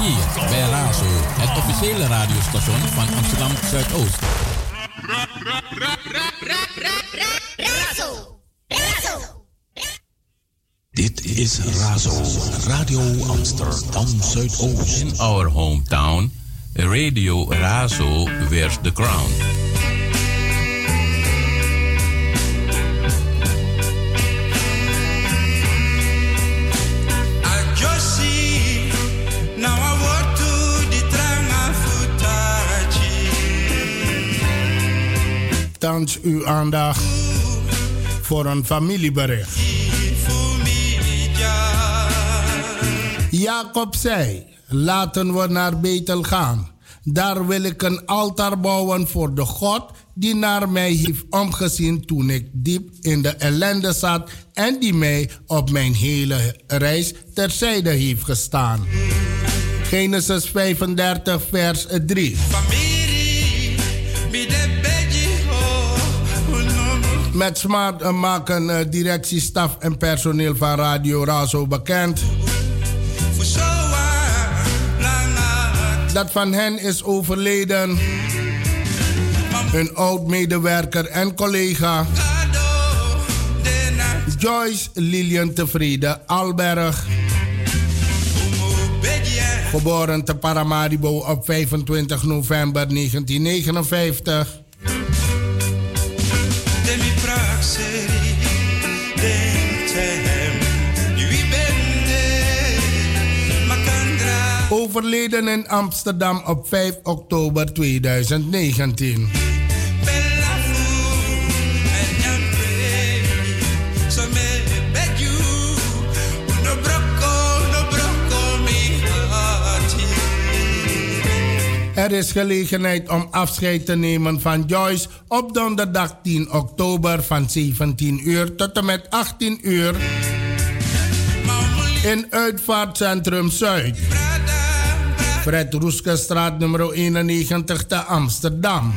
Hier bij Razo, het officiële radiostation van Amsterdam Zuidoost. Dit is Razo, Radio Amsterdam Zuidoost. In our hometown, Radio Razo wears the crown. Thans uw aandacht voor een familiebericht. Jacob zei: Laten we naar Betel gaan. Daar wil ik een altaar bouwen voor de God die naar mij heeft omgezien toen ik diep in de ellende zat en die mij op mijn hele reis terzijde heeft gestaan. Genesis 35, vers 3. Met Smart maken uh, directie, staf en personeel van Radio Razo bekend. Dat van hen is overleden. Een oud medewerker en collega. Joyce Lilian Tevrede Alberg. Geboren te Paramaribo op 25 november 1959. Overleden in Amsterdam op 5 oktober 2019. Er is gelegenheid om afscheid te nemen van Joyce op donderdag 10 oktober van 17 uur tot en met 18 uur in Uitvaartcentrum Zuid. Fred Roeskestraat nummer 91 te Amsterdam.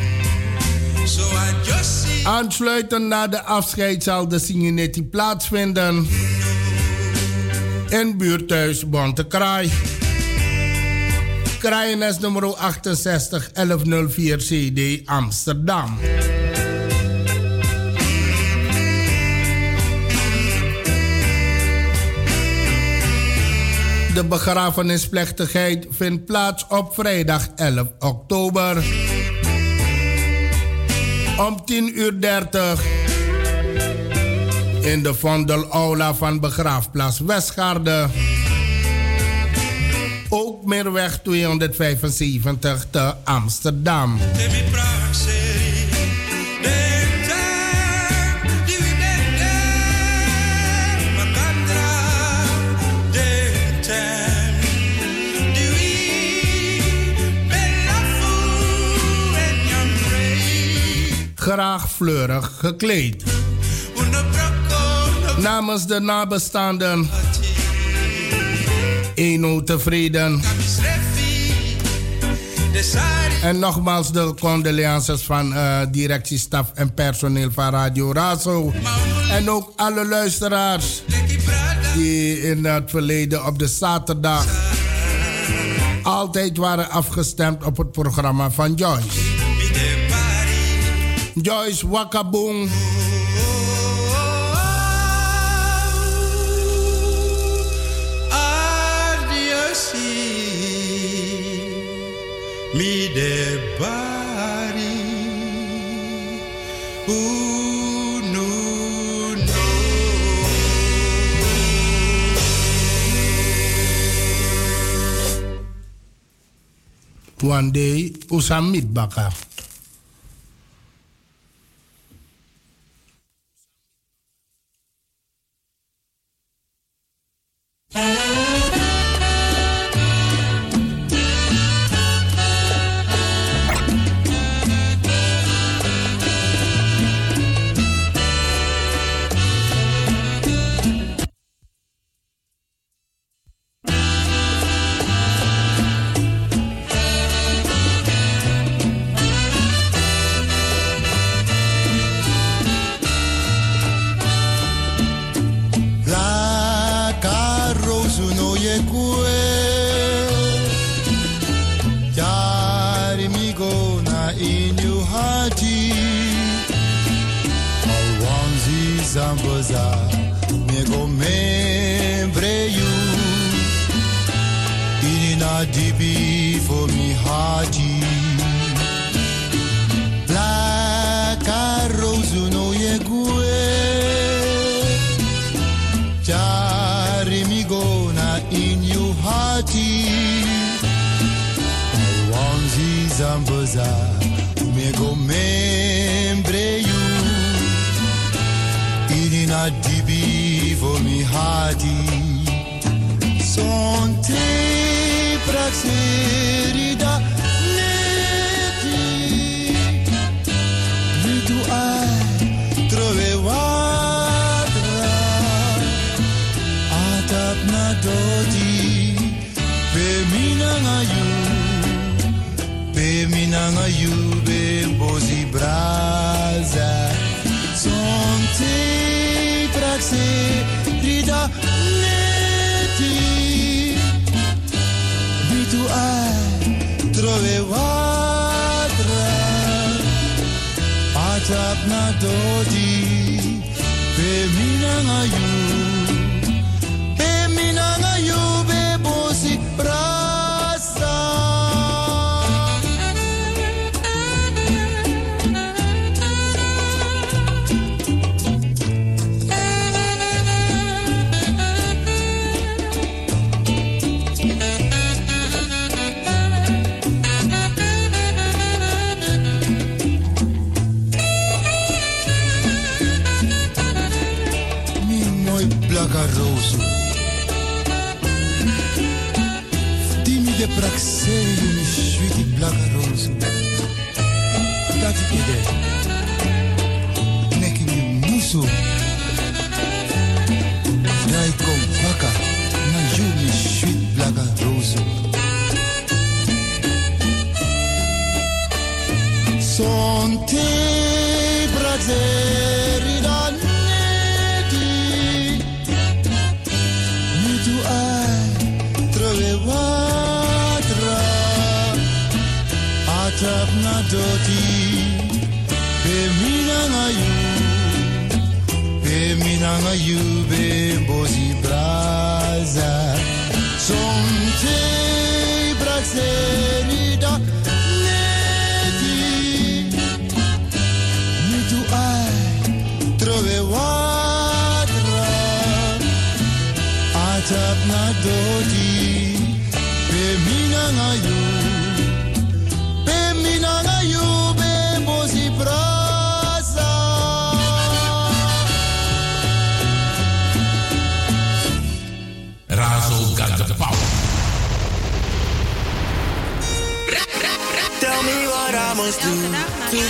Aansluitend na de afscheid zal de Signetti plaatsvinden in buurthuis Bontekraai. Kraaienes nummer 68 1104 CD Amsterdam. De begrafenisplechtigheid vindt plaats op vrijdag 11 oktober. Om 10 uur 30 in de Vondel Aula van Begraafplaats Westgaarde. Ook Meerweg 275 te Amsterdam. Graag fleurig gekleed. Namens de nabestaanden. Eno tevreden. En nogmaals de condolences van uh, directiestaf en personeel van Radio Razo. En ook alle luisteraars die in het verleden op de zaterdag altijd waren afgestemd op het programma van Joyce. Joyce Wakaboom. Mi de bari. One day, usamit baka. Música in your hearty Awanzi zambaza paradis sont tes pratiques. なドーディフェミナが言う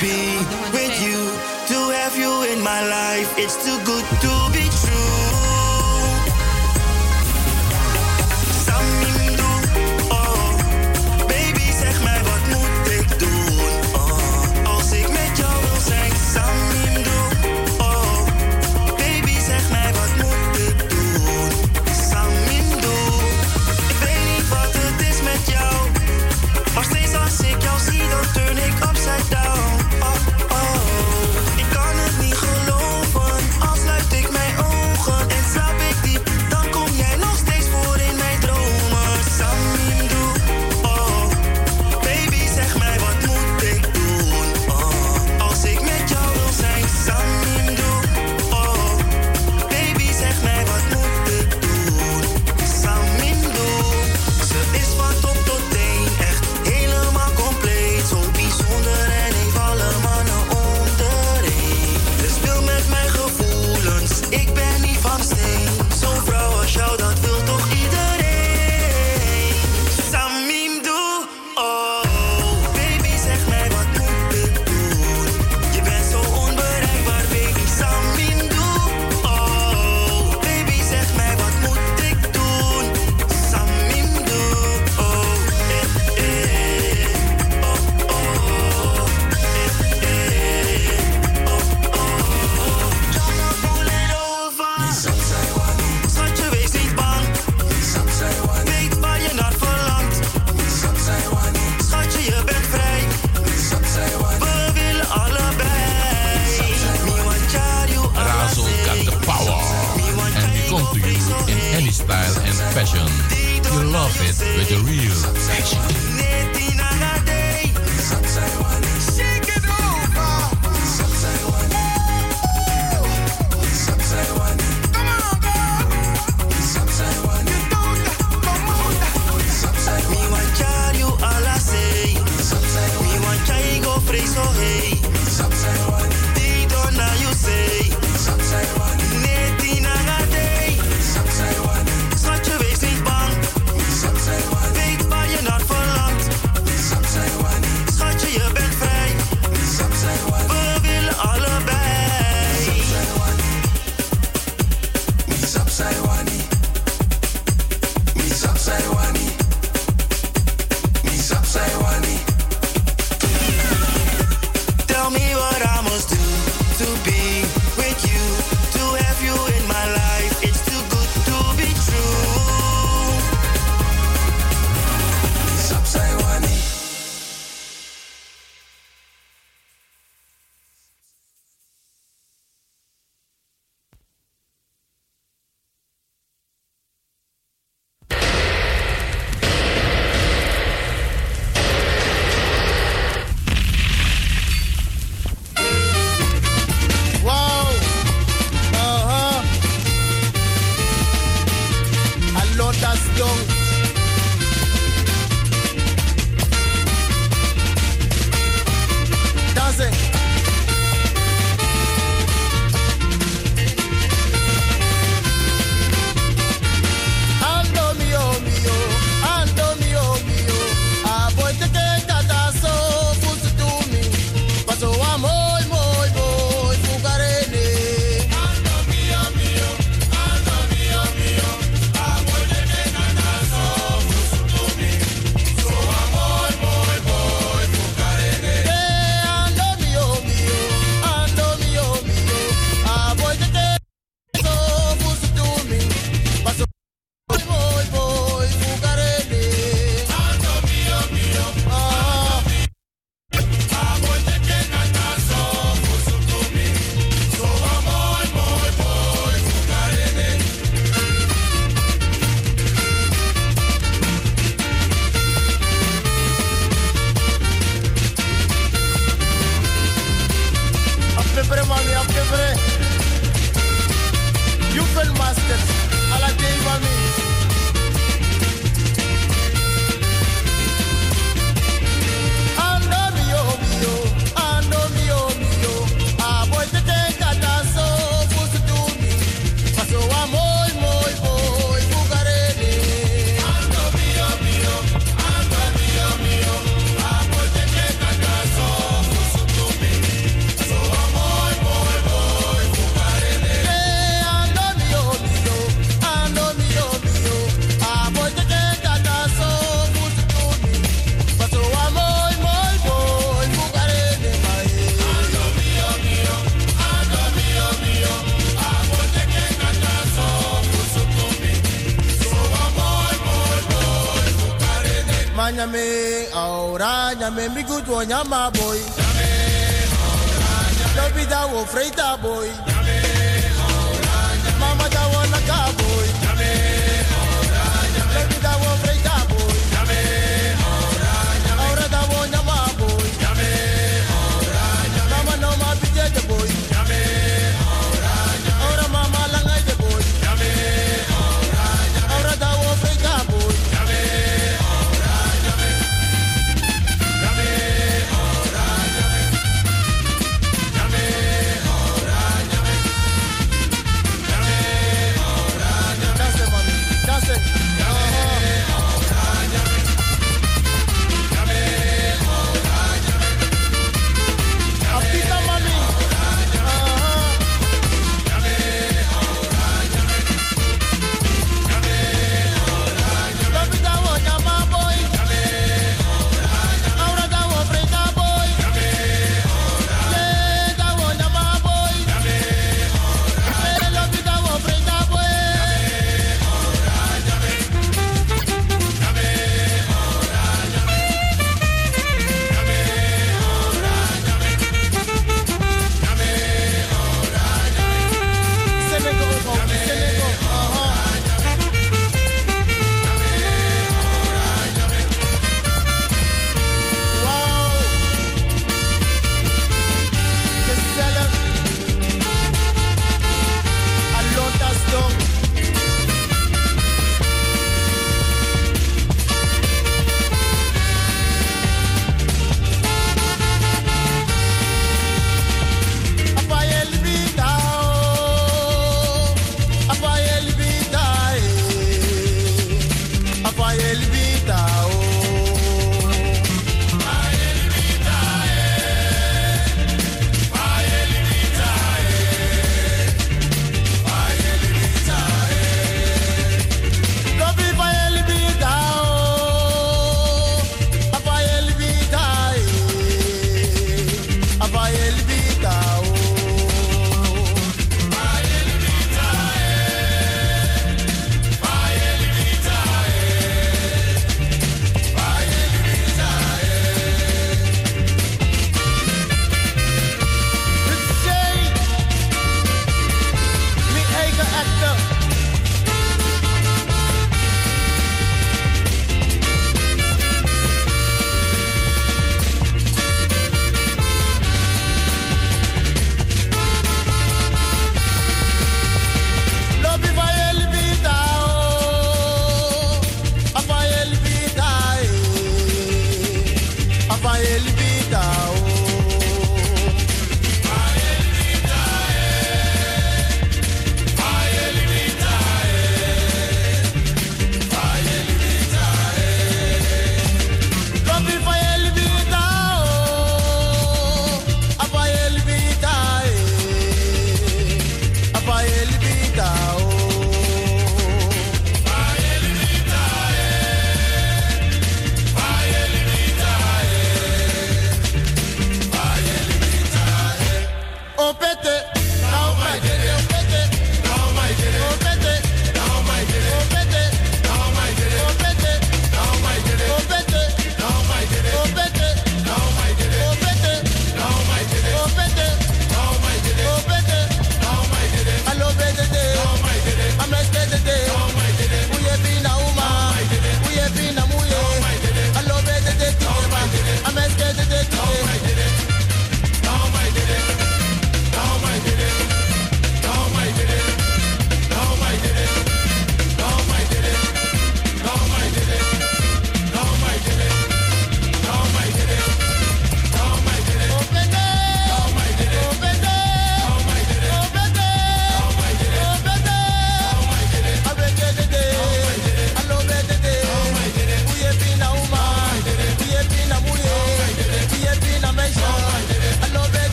be with you, to have you in my life. It's too good to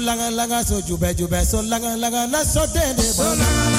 langa langa so jube jube so langa langa na so de so langa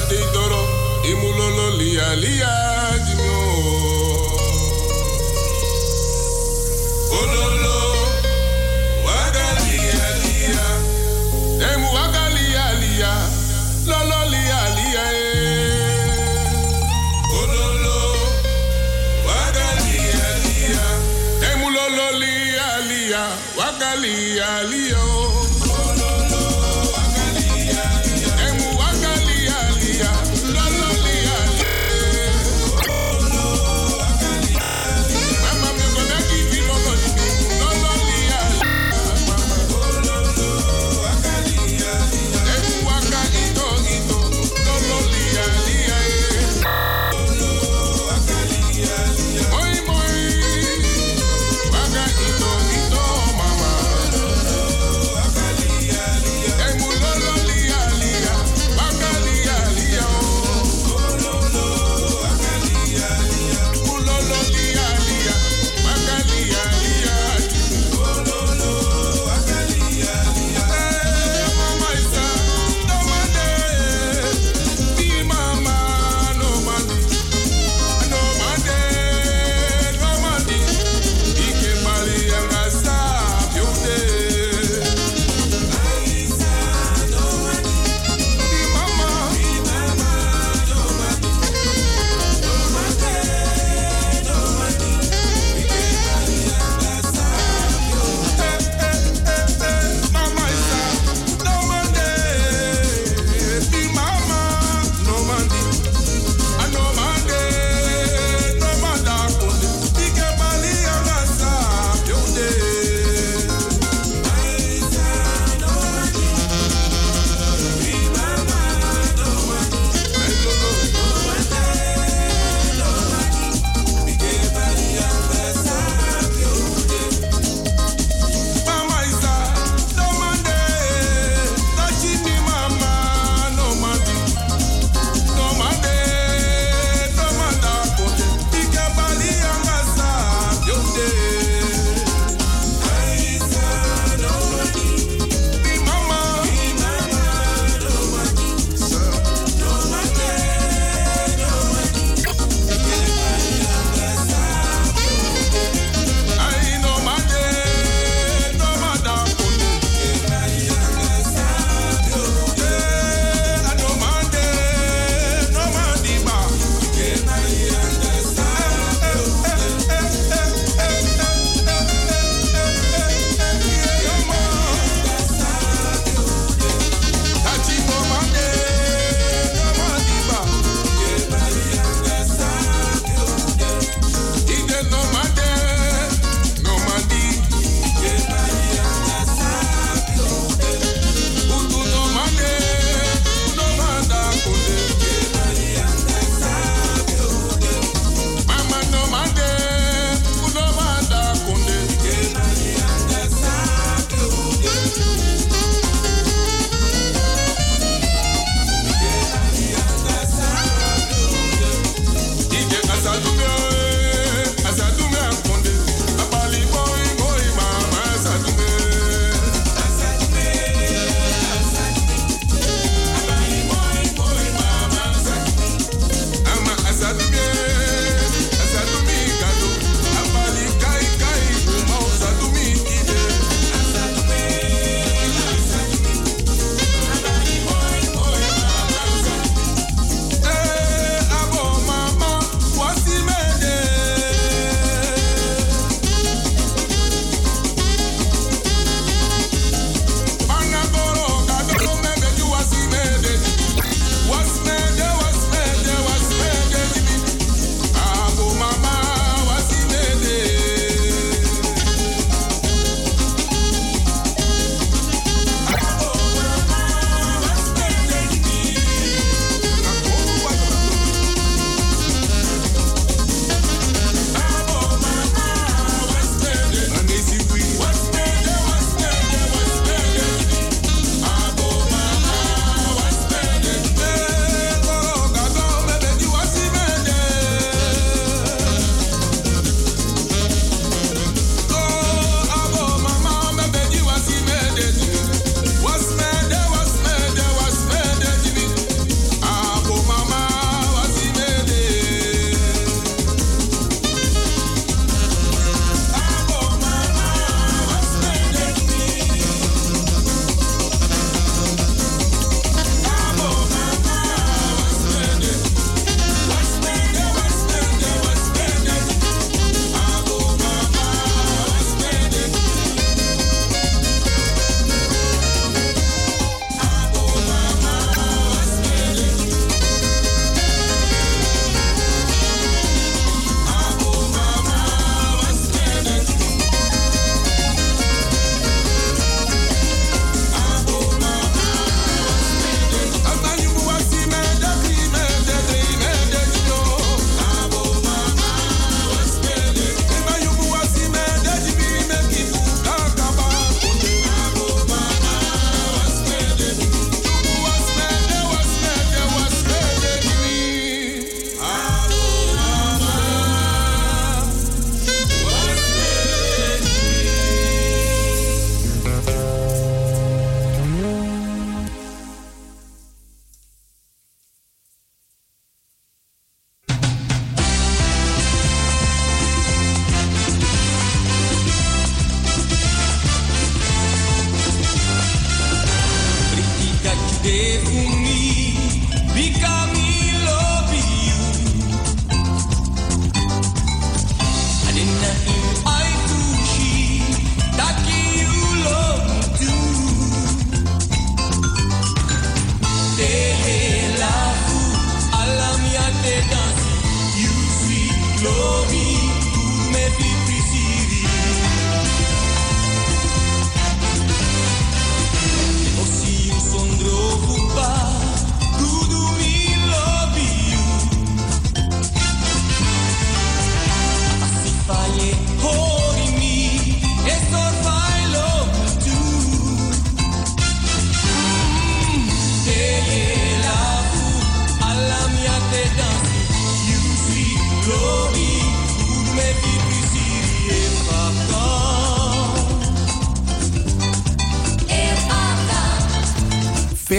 Ate doro, imulolo lia lia dino. Ololo, waga lia lia. Emu waga lia lia. Lolo lia lia eh. Ololo,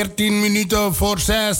14 minuten voor 6.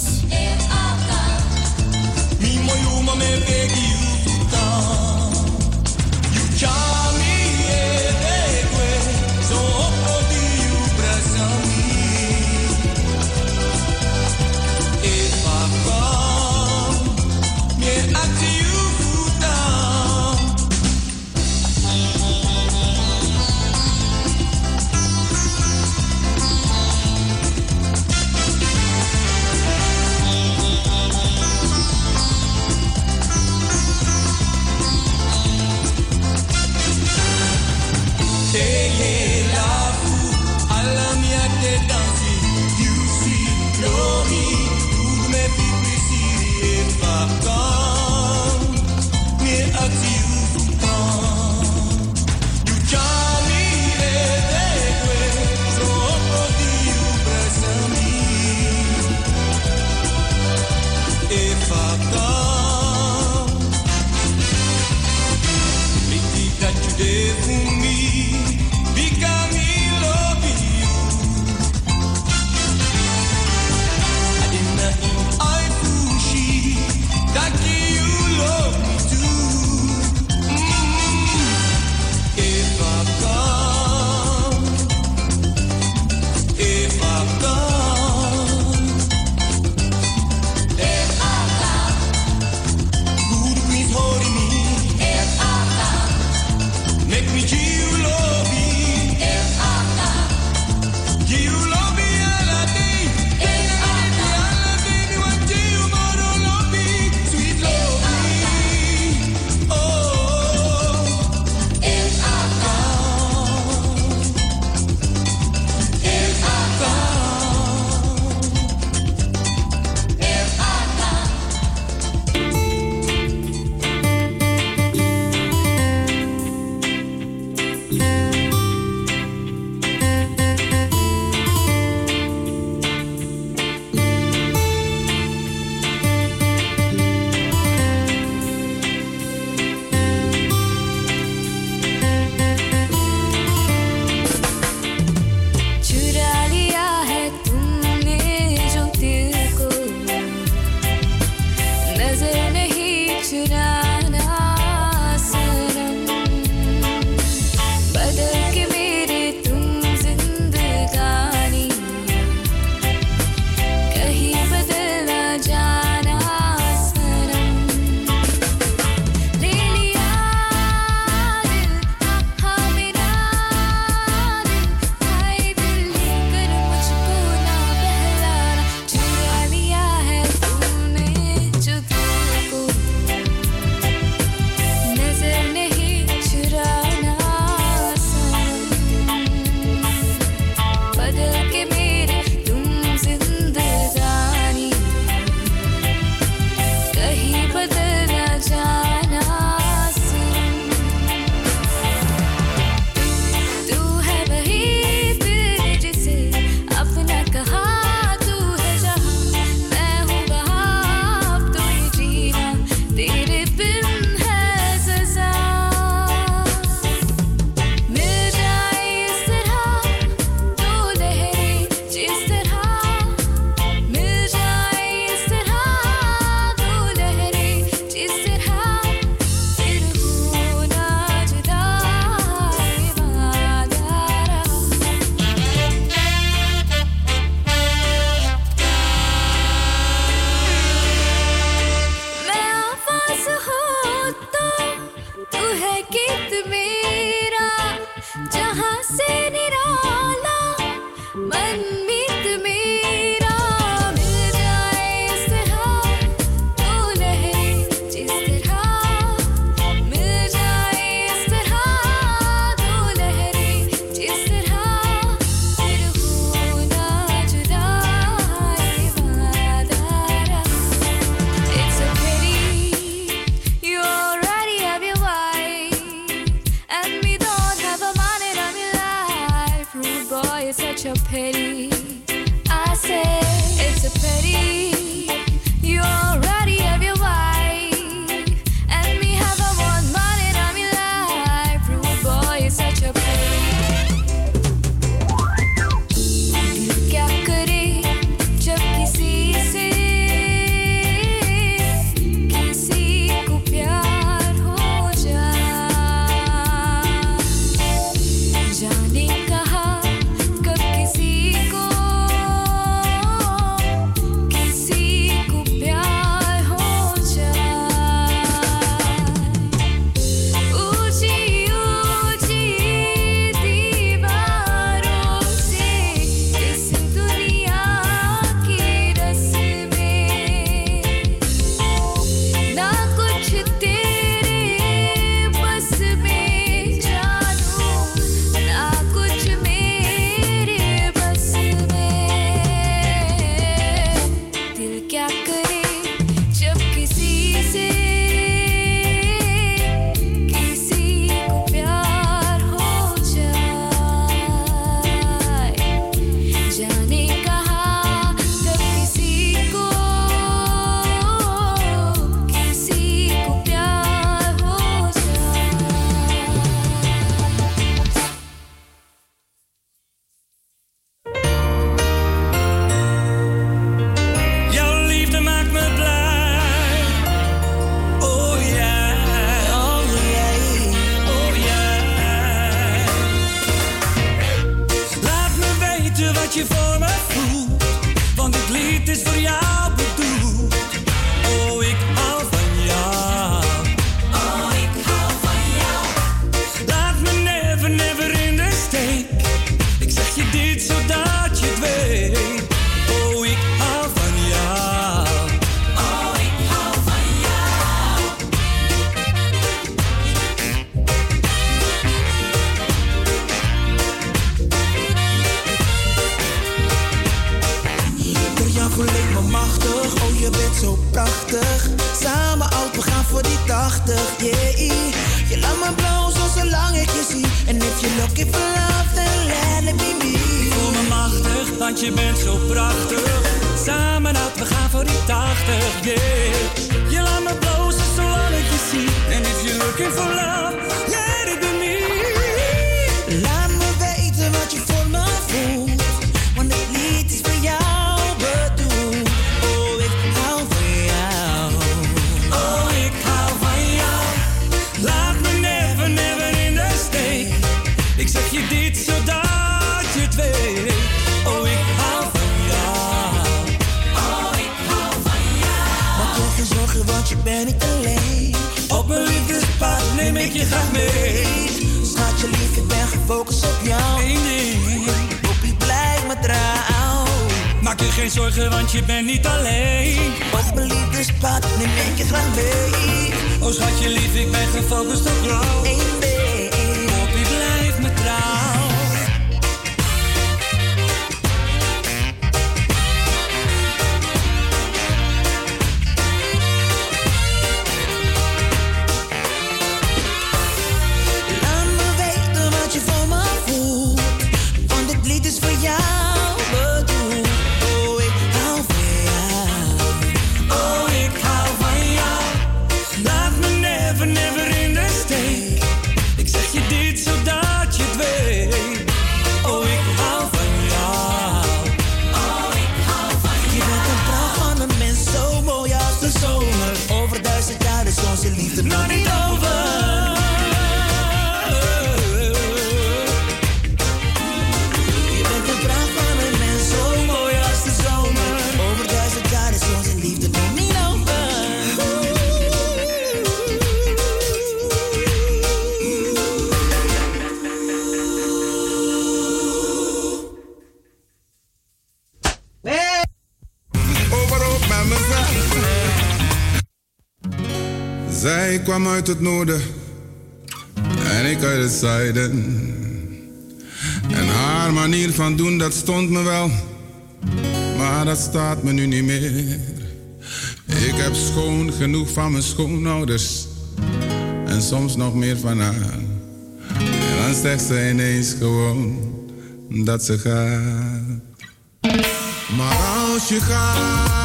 Kwam uit het noorden en ik uit het zuiden. En haar manier van doen, dat stond me wel, maar dat staat me nu niet meer. Ik heb schoon genoeg van mijn schoonouders en soms nog meer van haar. En dan zegt ze ineens gewoon dat ze gaat. Maar als je gaat,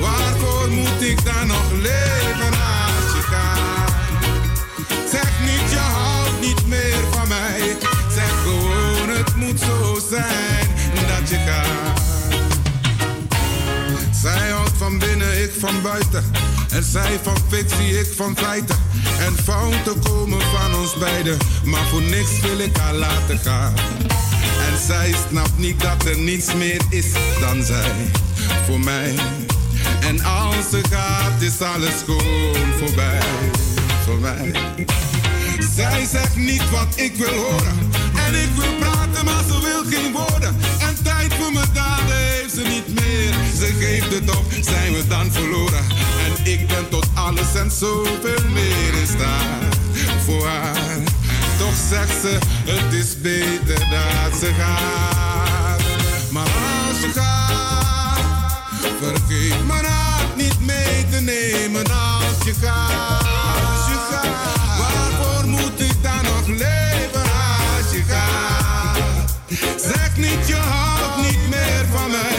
Waarvoor moet ik dan nog leven als je gaat? Zeg niet je houdt niet meer van mij. Zeg gewoon het moet zo zijn dat je gaat. Zij houdt van binnen, ik van buiten. En zij van fictie, ik van feiten. En fouten komen van ons beiden. Maar voor niks wil ik haar laten gaan. Zij snapt niet dat er niets meer is dan zij. Voor mij. En als ze gaat, is alles gewoon voorbij. Voor mij. Zij zegt niet wat ik wil horen. En ik wil praten, maar ze wil geen woorden. En tijd voor mijn daden heeft ze niet meer. Ze geeft het op, zijn we dan verloren. En ik ben tot alles en zoveel meer in staat voor haar. Toch zegt ze, het is beter dat ze gaat. Maar als ze gaat, vergeet mijn hart niet mee te nemen je. Als je gaat, waarvoor moet ik dan nog leven als je gaat? Zeg niet je houdt niet meer van mij.